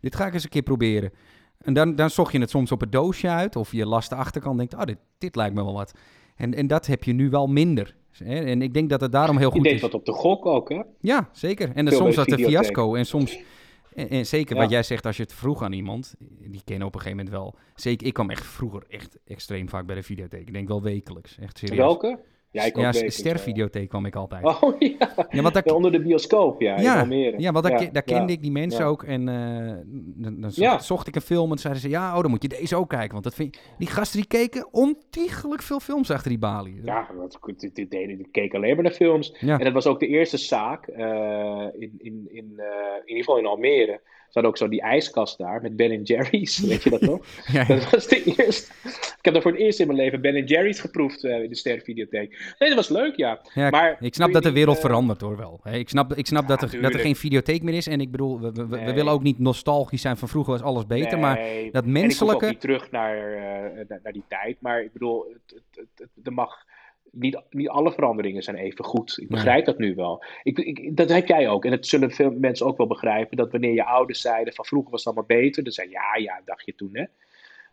dit ga ik eens een keer proberen. En dan, dan zocht je het soms op het doosje uit. Of je las de achterkant en denkt, oh, dit, dit lijkt me wel wat. En, en dat heb je nu wel minder. En ik denk dat het daarom heel goed is. Je deed wat op de gok ook, hè? Ja, zeker. En dan soms had een fiasco. En soms en, zeker wat jij zegt, als je het vroeg aan iemand, die kennen op een gegeven moment wel. Zeker, ik kwam echt vroeger echt extreem vaak bij de videotheek. Ik denk wel wekelijks. Echt serieus. Welke? Ja, ik ja stervideotheek kwam ik altijd. Oh ja, ja, want daar... onder de bioscoop, ja, ja, Ja, want daar, daar kende ik die mensen ook. En uh, dan, dan zocht, zocht, ik een film en zeiden ze... Ja, oh, dan moet je deze ook kijken. Want dat vind die gasten die keken ontiegelijk veel films achter die balie. Ja, die, die, die, die keken alleen maar naar films. En dat was ook de eerste zaak uh, in, in, in, uh, in ieder geval in Almere ze hadden ook zo die ijskast daar met Ben Jerry's. [laughs] Weet je dat nog? ja, Dat was de eerste. Ik heb er voor het eerst in mijn leven Ben Jerry's geproefd uh, in de Stervideotheek. Nee, dat was leuk, ja. ja maar, ik snap dat de wereld uh, verandert hoor wel. ik snap, ik snap dat, er, dat er geen videotheek meer is. En ik bedoel, we, we, we, willen ook niet nostalgisch zijn van vroeger was alles beter. maar dat menselijke... En ik ook niet terug naar, uh, naar, naar, die tijd. Maar ik bedoel, het, het, het, het mag niet, niet alle veranderingen zijn even goed. Ik begrijp dat nu wel. Ik, ik, dat heb jij ook. En dat zullen veel mensen ook wel begrijpen. Dat wanneer je ouders zeiden van vroeger was het allemaal beter. Dan zei ja, ja, dacht je toen hè.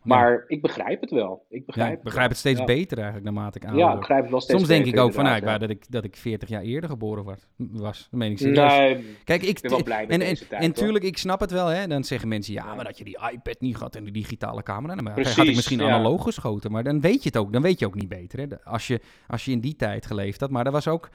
Maar ik begrijp het wel. Ik begrijp, ja, ik begrijp het, steeds beter eigenlijk naarmate ik aan. Ja, ik begrijp het wel steeds Soms denk ik ook van, nou, ik wou dat ik, dat ik 40 jaar eerder geboren was. was dat meen ik serieus. Nee, Kijk, ik ben wel blij met en, deze tijd. En natuurlijk, ik snap het wel, hè. Dan zeggen mensen, ja, maar dat je die iPad niet had en die digitale camera. Nou, maar Precies, had ik misschien analoog geschoten. Maar dan weet je het ook. Dan weet je ook niet beter, hè. Als je, als je in die tijd geleefd had. Maar dat was ook,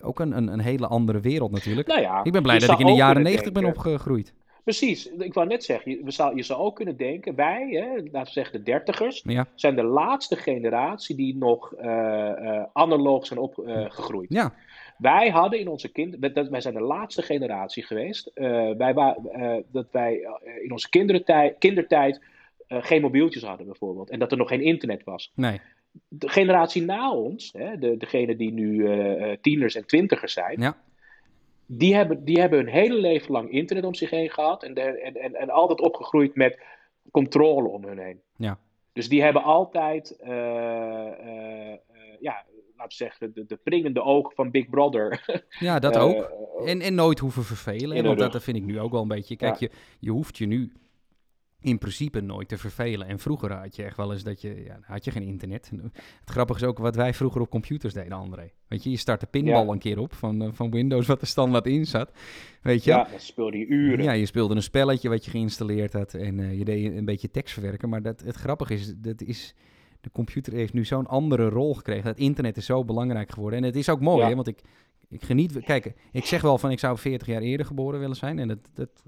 ook een, een, een hele andere wereld natuurlijk. Nou ik ben blij dat ik in de jaren 90 ben opgegroeid. Precies, ik wou net zeggen, je, zou, je zou ook kunnen denken, wij, hè, laten we zeggen de dertigers, zijn de laatste generatie die nog uh, analoog zijn opgegroeid. ja. Wij hadden in onze kind, wij zijn de laatste generatie geweest, wij, dat wij in onze kindertijd, kindertijd geen mobieltjes hadden bijvoorbeeld. En dat er nog geen internet was. Nee. De generatie na ons, hè, de, degene die nu tieners en twintigers zijn, ja die hebben, die hebben hun hele leven lang internet om zich heen gehad en, en, en, en altijd opgegroeid met controle om hun heen. Ja. Dus die hebben altijd, uh, uh, uh, ja, laten we zeggen, de, de pringende ogen van Big Brother. [laughs] Ja, dat ook. En, en nooit hoeven vervelen. Want dat, dat vind ik nu ook wel een beetje. Kijk, je, je hoeft je nu in principe nooit te vervelen. En vroeger had je echt wel eens dat je, ja, had je geen internet. Het grappige is ook wat wij vroeger op computers deden, André. Weet je, je start de pinbal een keer op van, uh, van Windows, wat er standaard in zat. Weet je? Ja, speelde je uren. Ja, je speelde een spelletje wat je geïnstalleerd had en uh, je deed een beetje tekst verwerken. Maar dat, het grappige is, dat is, de computer heeft nu zo'n andere rol gekregen. Het internet is zo belangrijk geworden. En het is ook mooi, hè, want ik, ik geniet... Kijk, ik zeg wel van ik zou 40 jaar eerder geboren willen zijn. En dat, dat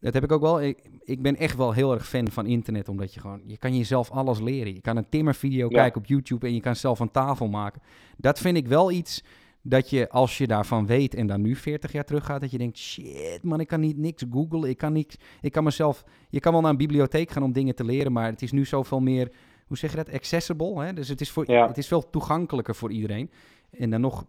dat heb ik ook wel. Ik, ik, ben echt wel heel erg fan van internet, omdat je gewoon, je kan jezelf alles leren. Je kan een timmervideo kijken op YouTube en je kan zelf een tafel maken. Dat vind ik wel iets dat je, als je daarvan weet en dan nu 40 jaar terug gaat, dat je denkt, shit man, ik kan niet niks googlen, ik kan niks, ik kan mezelf, je kan wel naar een bibliotheek gaan om dingen te leren, maar het is nu zoveel meer, hoe zeg je dat, accessible, hè? dus het is, voor, het is veel toegankelijker voor iedereen. En dan nog,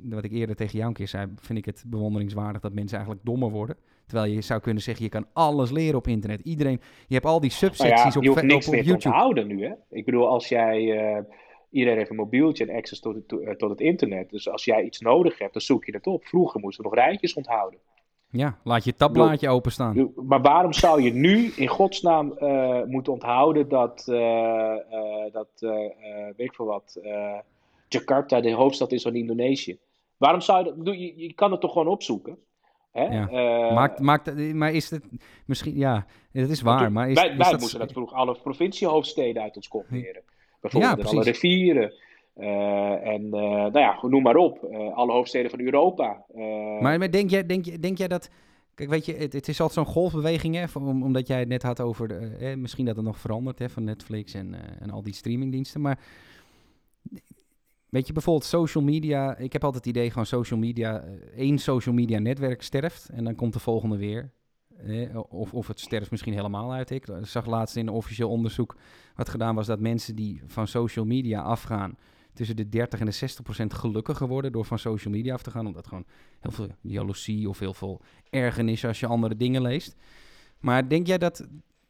wat ik eerder tegen jou een keer zei, vind ik het bewonderingswaardig dat mensen eigenlijk dommer worden. Terwijl je zou kunnen zeggen, je kan alles leren op internet. Iedereen, je hebt al die nou subsecties op, je hoeft niks op, meer YouTube. te onthouden nu, hè? Ik bedoel, als jij... Uh, iedereen heeft een mobieltje en access tot het, eh, tot het internet. Dus als jij iets nodig hebt, dan zoek je het op. Vroeger moesten we nog rijtjes onthouden. Ja, laat je tabblaadje openstaan. Maar waarom zou je nu in godsnaam uh, moeten onthouden dat, uh, dat weet ik veel wat, Jakarta de hoofdstad is van Indonesië? Waarom zou je dat, je, je kan het toch gewoon opzoeken? Hè? Ja. Uh, maakt, maakt, maar is het misschien, ja, dat is waar. Maar is, wij is wij dat... moeten dat vroeg alle provinciehoofdsteden uit ons kop leren. Bijvoorbeeld ja, alle rivieren. Uh, en uh, nou ja, noem maar op. alle hoofdsteden van Europa. Maar, maar denk, jij, denk, denk jij dat. Kijk, weet je, het, het is altijd zo'n golfbeweging, hè, om, omdat jij het net had over. De, misschien dat het nog verandert hè, van Netflix en, en al die streamingdiensten. Maar Weet je, bijvoorbeeld social media. Ik heb altijd het idee gewoon social media. Eh, één social media netwerk sterft en dan komt de volgende weer. of, of het sterft misschien helemaal uit. Ik zag laatst in een officieel onderzoek wat gedaan was dat mensen die van social media afgaan tussen de 30 en de 60 procent gelukkiger worden door van social media af te gaan. Omdat gewoon heel veel jaloezie of heel veel ergernis als je andere dingen leest. Maar denk jij dat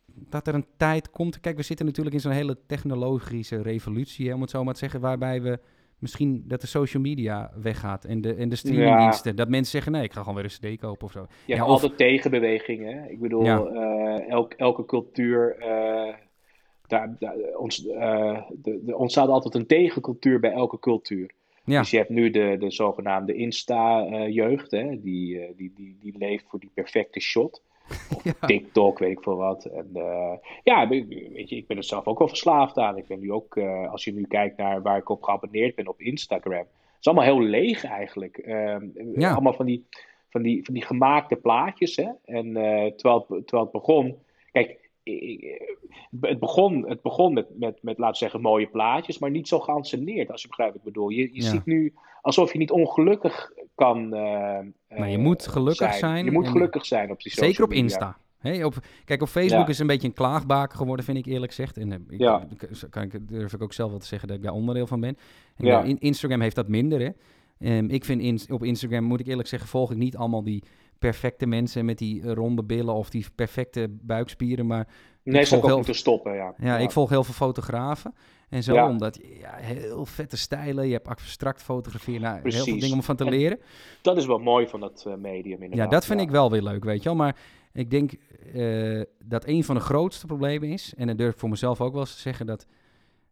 dat er een tijd komt. Kijk, we zitten natuurlijk in zo'n hele technologische revolutie, hè, om het zo maar te zeggen, waarbij we misschien dat de social media weggaat en de, en de streamingdiensten. Dat mensen zeggen, nee, ik ga gewoon weer een cd kopen of zo. Ja, ja of... altijd tegenbewegingen. Ik bedoel, uh, elke cultuur, uh, daar, daar ons, uh, de, ontstaat altijd een tegencultuur bij elke cultuur. Ja. Dus je hebt nu de, de zogenaamde Insta-jeugd, die, die, die, die leeft voor die perfecte shot. [laughs] TikTok, weet ik veel wat. En, uh, ja, weet je, ik ben er zelf ook wel verslaafd aan. Ik ben nu ook, uh, als je nu kijkt naar waar ik op geabonneerd ben op Instagram. Het is allemaal heel leeg eigenlijk. Uh, ja. Allemaal van die, van, die, van die gemaakte plaatjes. Hè? En terwijl, het, terwijl het begon. Kijk, het begon, het begon met, met, met, laten we zeggen, mooie plaatjes, maar niet zo geanceneerd, als je begrijpt wat ik bedoel. Je, je ziet nu alsof je niet ongelukkig kan uh, Maar je moet gelukkig zijn. Je moet gelukkig zijn op die social Zeker op Insta. Hey, op, kijk, op Facebook is een beetje een klaagbaken geworden, vind ik eerlijk gezegd. En ik, ja. kan ik, durf ik ook zelf wel te zeggen dat ik daar onderdeel van ben. En ja. Instagram heeft dat minder, hè. Um, ik vind in, op Instagram, moet ik eerlijk zeggen, volg ik niet allemaal die perfecte mensen met die ronde billen of die perfecte buikspieren, maar... Nee, ze ook heel... moeten stoppen, ja. ja. ik volg heel veel fotografen en zo, omdat ja, heel vette stijlen, je hebt abstract fotografie, nou, heel veel dingen om van te leren. dat is wel mooi van dat uh, medium inderdaad. Ja, dat vind ik wel weer leuk, weet je wel, maar ik denk uh, dat een van de grootste problemen is, en dat durf ik voor mezelf ook wel eens te zeggen, dat,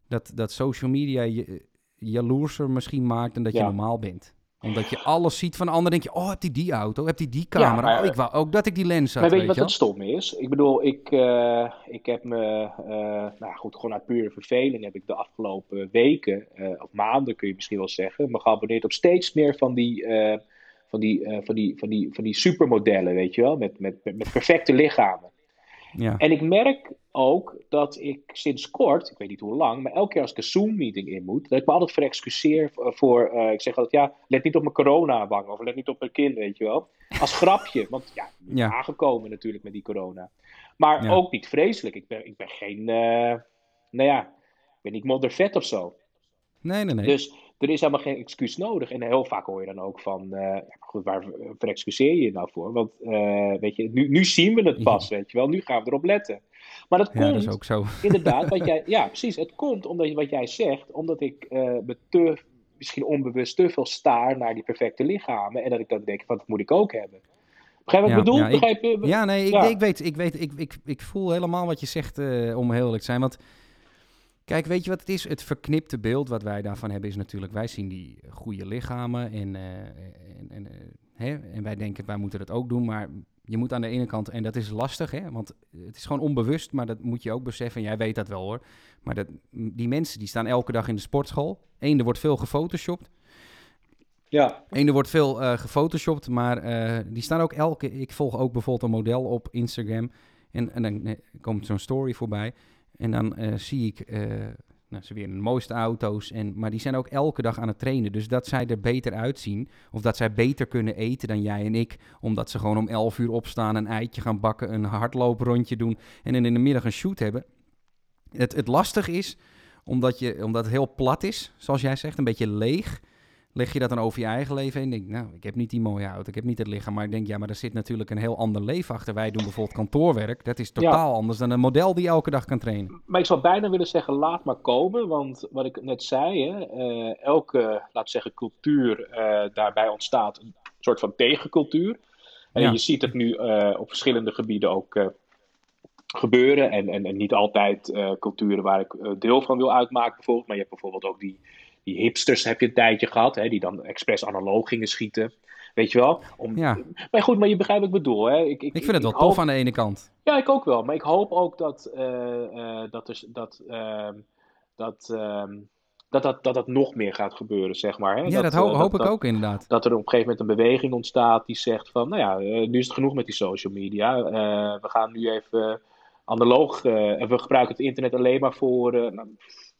dat, dat social media je jaloerser misschien maakt dan dat je normaal bent omdat je alles ziet van anderen, denk je, oh, heb die die auto, heb die die camera? oh, ik wou ook dat ik die lens had. Maar weet je wat het stom is? Ik bedoel, ik, uh, ik heb me, uh, nou goed, gewoon uit pure verveling heb ik de afgelopen weken, uh, of maanden kun je misschien wel zeggen, me geabonneerd op steeds meer van die, van die, van die, van die, van die supermodellen, weet je wel, met, met, met perfecte lichamen. Ja. En ik merk ook dat ik sinds kort, ik weet niet hoe lang, maar elke keer als ik een Zoom-meeting in moet, dat ik me altijd verexcuseer voor, uh, ik zeg altijd, ja, let niet op mijn corona-wang of let niet op mijn kind, weet je wel. Als [laughs] grapje, want ja, ik ben aangekomen natuurlijk met die corona. Maar ook niet vreselijk. Ik ben, ik ben geen, uh, nou ja, ik ben niet moddervet of zo. Nee, nee, nee. Dus er is helemaal geen excuus nodig. En heel vaak hoor je dan ook van, uh, goed, waar verexcuseer je je nou voor? Want, uh, weet je, nu, nu zien we het [laughs] pas, weet je wel. Nu gaan we erop letten. Maar dat komt, ja, dat is ook zo. [laughs] inderdaad, wat jij, ja, precies. Het komt omdat wat jij zegt, omdat ik uh, me te, misschien onbewust te veel staar naar die perfecte lichamen. En dat ik dan denk, van, dat moet ik ook hebben. Begrijp wat ik bedoel? Ja, Begrijp, ik, ja nee, ik, ik, weet, ik, weet ik, ik, ik voel helemaal wat je zegt, om heel eerlijk te zijn. Want Kijk, weet je wat het is? Het verknipte beeld wat wij daarvan hebben is natuurlijk... wij zien die goede lichamen en, uh, en, en, uh, hè, en wij denken wij moeten dat ook doen. Maar je moet aan de ene kant, en dat is lastig, hè, want het is gewoon onbewust... maar dat moet je ook beseffen, en jij weet dat wel hoor. Maar dat, die mensen die staan elke dag in de sportschool. Eén, er wordt veel gefotoshopt. Ja. Eén, er wordt veel uh, gefotoshopt, maar die staan ook elke... Ik volg ook bijvoorbeeld een model op Instagram... En, en dan komt zo'n story voorbij. En dan uh, zie ik, uh, nou, ze weer de mooiste auto's, en, maar die zijn ook elke dag aan het trainen. Dus dat zij er beter uitzien, of dat zij beter kunnen eten dan jij en ik, omdat ze gewoon om 11 uur opstaan, een eitje gaan bakken, een hardlooprondje doen en dan in de middag een shoot hebben. Het, het lastig is, omdat, je, omdat het heel plat is, zoals jij zegt, een beetje leeg leg je dat dan over je eigen leven en denk, nou, ik heb niet die mooie auto, ik heb niet het lichaam, maar ik denk, ja, maar er zit natuurlijk een heel ander leven achter. Wij doen bijvoorbeeld kantoorwerk, dat is totaal anders dan een model die elke dag kan trainen. Maar ik zou bijna willen zeggen, laat maar komen, want wat ik net zei, hè, uh, elke, laat zeggen, cultuur, uh, daarbij ontstaat een soort van tegencultuur. En je ziet het nu uh, op verschillende gebieden ook gebeuren. En, en, en, niet altijd culturen waar ik deel van wil uitmaken bijvoorbeeld, maar je hebt bijvoorbeeld ook die die hipsters heb je een tijdje gehad, hè, die dan expres analoog gingen schieten. Weet je wel? Om, ja. Maar goed, maar je begrijpt wat ik bedoel. Hè? Ik, ik, ik vind het wel tof aan de ene kant. Ja, ik ook wel. Maar ik hoop ook dat, uh, uh, dat, dat, uh, dat, ehm, dat, dat, dat dat nog meer gaat gebeuren, zeg maar. Hè? Ja, dat, dat hoop ik ook inderdaad. Dat er op een gegeven moment een beweging ontstaat die zegt van, nou ja, nu is het genoeg met die social media. we gaan nu even analoog, en we gebruiken het internet alleen maar voor, nou,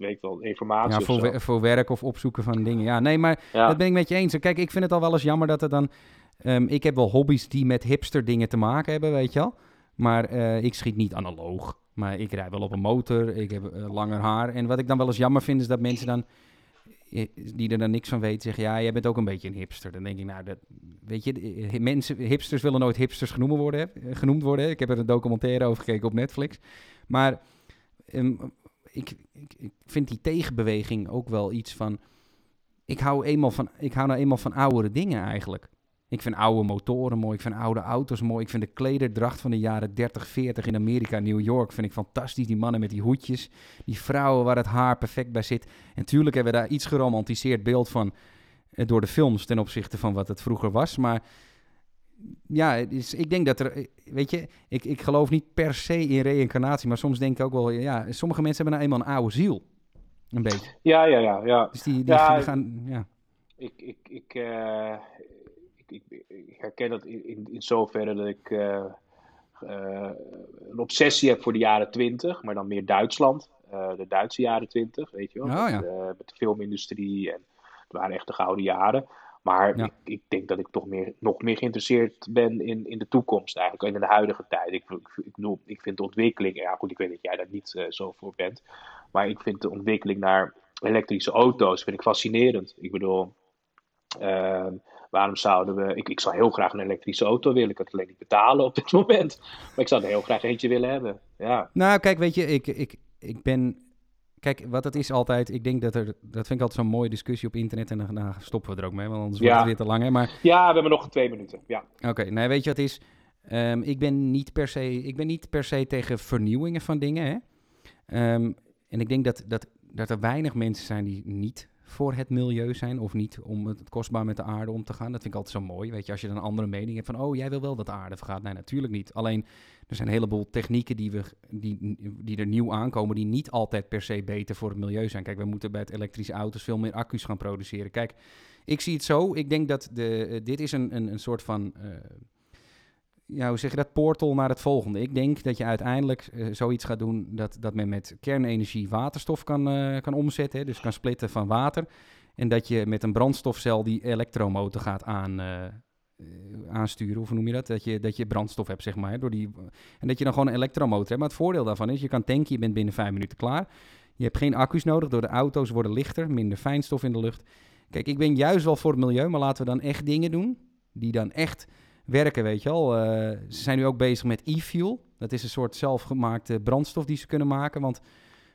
weet wel, informatie. Ja, voor, voor werk of opzoeken van dingen. Ja, nee, maar dat ben ik met je eens. Kijk, ik vind het al wel eens jammer dat er dan. Um, ik heb wel hobby's die met hipster dingen te maken hebben, weet je wel. Maar uh, ik schiet niet analoog. Maar ik rijd wel op een motor. Ik heb uh, langer haar. En wat ik dan wel eens jammer vind, is dat mensen dan die er dan niks van weet, zeggen: Ja, jij bent ook een beetje een hipster. Dan denk ik, nou, dat, weet je, mensen, hipsters willen nooit hipsters genoemd worden. Genoemd worden. Ik heb er een documentaire over gekeken op Netflix. Maar um, ik, ik, ik, vind die tegenbeweging ook wel iets van. Ik hou, eenmaal van, ik hou nou eenmaal van oudere dingen eigenlijk. Ik vind oude motoren mooi, ik vind oude auto's mooi. Ik vind de klederdracht van de jaren 30, 40 in Amerika, New York, vind ik fantastisch. Die mannen met die hoedjes, die vrouwen waar het haar perfect bij zit. En tuurlijk hebben we daar iets geromantiseerd beeld van eh, door de films ten opzichte van wat het vroeger was. Maar ja, ik denk dat er, eh, weet je, ik, ik geloof niet per se in reïncarnatie, maar soms denk ik ook wel, ja, sommige mensen hebben nou eenmaal een oude ziel. Een beetje. Ja, ja, ja. ja. Dus die, die, ja, gaan, ja. Ik, ik, ik, uh, ik, ik, herken dat in, in, in zoverre dat ik uh, uh, een obsessie heb voor de jaren twintig, maar dan meer Duitsland. de Duitse jaren twintig, weet je wel. Oh, ja. met, met, de filmindustrie en het waren echt de gouden jaren. Maar ik, ik, denk dat ik toch meer, nog meer geïnteresseerd ben in, in de toekomst eigenlijk, in de huidige tijd. Ik, ik, ik, ik vind de ontwikkeling, ja goed, ik weet dat jij daar niet uh, zo voor bent, maar ik vind de ontwikkeling naar elektrische auto's vind ik fascinerend. Ik bedoel, uh, waarom zouden we, ik, ik zou heel graag een elektrische auto willen, ik kan het alleen niet betalen op dit [laughs] moment, maar ik zou er heel graag eentje willen hebben. Ja. Nou, kijk, weet je, ik, ik, ik ben Kijk, wat het is altijd, ik denk dat er, dat vind ik altijd zo'n mooie discussie op internet en dan, dan stoppen we er ook mee, want anders wordt het weer te lang. Hè? Maar... Ja, we hebben nog twee minuten, ja. Oké, okay, nou weet je wat is, um, ik, ben niet per se, ik ben niet per se tegen vernieuwingen van dingen, hè. Um, en ik denk dat, dat, dat er weinig mensen zijn die niet voor het milieu zijn of niet om het kostbaar met de aarde om te gaan. Dat vind ik altijd zo mooi. Weet je, als je dan een andere mening hebt van, oh, jij wil wel dat de aarde vergaat. Nee, natuurlijk niet. Alleen, er zijn een heleboel technieken die, we, die, die er nieuw aankomen, die niet altijd per se beter voor het milieu zijn. Kijk, we moeten bij het elektrische auto's veel meer accu's gaan produceren. Kijk, ik zie het zo. Ik denk dat de, uh, dit is een, een, een soort van... Uh, ja, hoe zeg je dat, portal naar het volgende. Ik denk dat je uiteindelijk uh, zoiets gaat doen dat, dat men met kernenergie waterstof kan, kan omzetten. Hè, dus kan splitten van water. En dat je met een brandstofcel die elektromotor gaat aan, aansturen. Of hoe noem je dat? Dat je, dat je brandstof hebt, zeg maar. Door die, en dat je dan gewoon een elektromotor hebt. Maar het voordeel daarvan is, je kan tanken, je bent binnen vijf minuten klaar. Je hebt geen accu's nodig, door de auto's worden lichter, minder fijnstof in de lucht. Kijk, ik ben juist wel voor het milieu, maar laten we dan echt dingen doen die dan echt werken, weet je wel. Uh, ze zijn nu ook bezig met e-fuel. Dat is een soort zelfgemaakte brandstof die ze kunnen maken. Want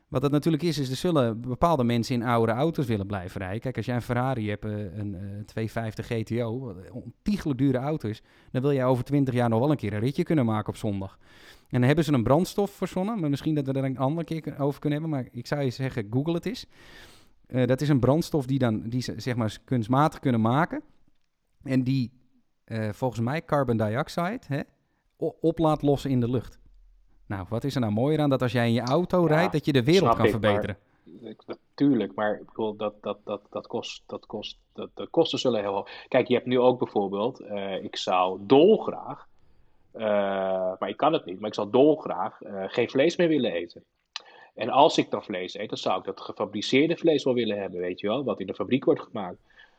wat dat natuurlijk is, is er zullen bepaalde mensen in oude auto's willen blijven rijden. Kijk, als jij een Ferrari hebt, uh, een uh, 250 GTO, een ontiegelijk dure auto is, dan wil jij over 20 jaar nog wel een keer een ritje kunnen maken op zondag. En dan hebben ze een brandstof verzonnen, maar misschien dat we er een andere keer over kunnen hebben. Maar ik zou je zeggen, Google het eens. Uh, dat is een brandstof die, dan, die ze zeg maar kunstmatig kunnen maken. En die uh, volgens mij carbon dioxide hè, op lossen in de lucht. Nou, wat is er nou mooier aan dat als jij in je auto ja, rijdt, dat je de wereld kan ik, verbeteren? Natuurlijk, maar ik bedoel, dat, dat, dat, dat kost, dat kost, dat, de kosten zullen heel hoog. Kijk, je hebt nu ook bijvoorbeeld, uh, ik zou dolgraag, uh, maar ik kan het niet, maar ik zou dolgraag uh, geen vlees meer willen eten. En als ik dan vlees eet, dan zou ik dat gefabriceerde vlees wel willen hebben, weet je wel, wat in de fabriek wordt gemaakt.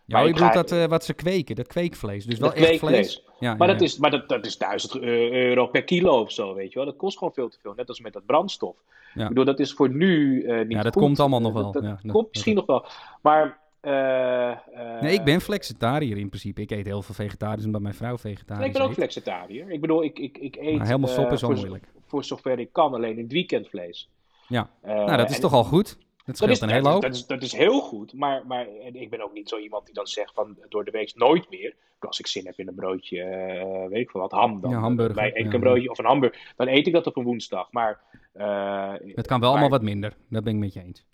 Ja, je bedoelt dat uh, wat ze kweken, dat kweekvlees. Dus wel echt vlees. Ja, maar, ja, dat is, maar dat, dat is 1000 euro per kilo of zo, weet je wel. Dat kost gewoon veel te veel. Net als met dat brandstof. Ik bedoel, dat is voor nu uh, niet Ja, dat goed. komt allemaal nog wel. Dat, dat komt misschien nog wel. Maar... Uh, nee, ik ben flexitariër in principe. Ik eet heel veel vegetarisch omdat mijn vrouw vegetarisch ik ben ook flexitariër. Ik bedoel, ik, ik, ik eet... Maar helemaal stop is wel moeilijk. Voor zover ik kan, alleen in het weekend vlees. Ja, nou dat is toch al goed? Dat scheelt is, een hele hoop. Dat is, dat is heel goed, maar, maar ik ben ook niet zo iemand die dan zegt van door de week nooit meer. Als ik zin heb in een broodje, uh, weet ik veel wat, ham, dan ja, hamburger, bij eet ja, een broodje of een hamburger, dan eet ik dat op een woensdag. Maar, uh, het kan wel maar, allemaal wat minder, dat ben ik met je eens.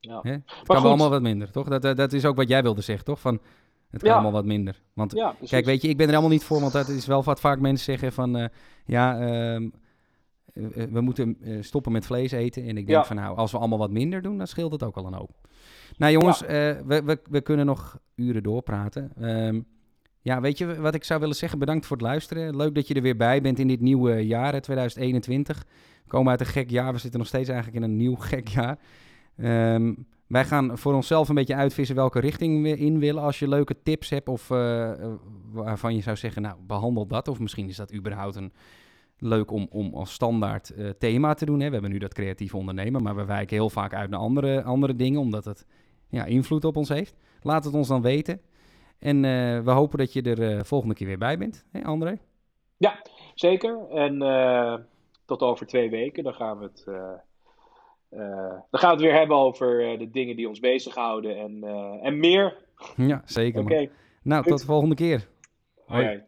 Ja. Hè? Het kan goed. wel allemaal wat minder, toch? Dat, dat, dat, is ook wat jij wilde zeggen, toch? Van, het kan Ja. allemaal wat minder. Want ja, kijk, weet je, ik ben er helemaal niet voor, want dat is wel wat vaak mensen zeggen van, uh, ja, ehm, we moeten uh, stoppen met vlees eten. En ik denk Ja. van nou, als we allemaal wat minder doen, dan scheelt het ook al een hoop. Nou jongens, Ja. eh, we, we, we kunnen nog uren doorpraten. Ehm, ja, weet je wat ik zou willen zeggen? Bedankt voor het luisteren. Leuk dat je er weer bij bent in dit nieuwe jaar, hè, 2021. We komen uit een gek jaar. We zitten nog steeds eigenlijk in een nieuw [laughs] gek jaar. Ehm, wij gaan voor onszelf een beetje uitvissen welke richting we in willen. Als je leuke tips hebt of eh, eh, waarvan je zou zeggen, nou, behandel dat. Of misschien is dat überhaupt een leuk om, om als standaard eh, thema te doen. Hè. We hebben nu dat creatief ondernemen, maar we wijken heel vaak uit naar andere, andere dingen, omdat het ja, invloed op ons heeft. Laat het ons dan weten. En we hopen dat je er volgende keer weer bij bent, hè André? Ja, zeker. En tot over twee weken, dan gaan we het... dan gaan we het weer hebben over de dingen die ons bezighouden en, en meer. Ja, zeker. Oké. Nou, tot de volgende keer. Hoi.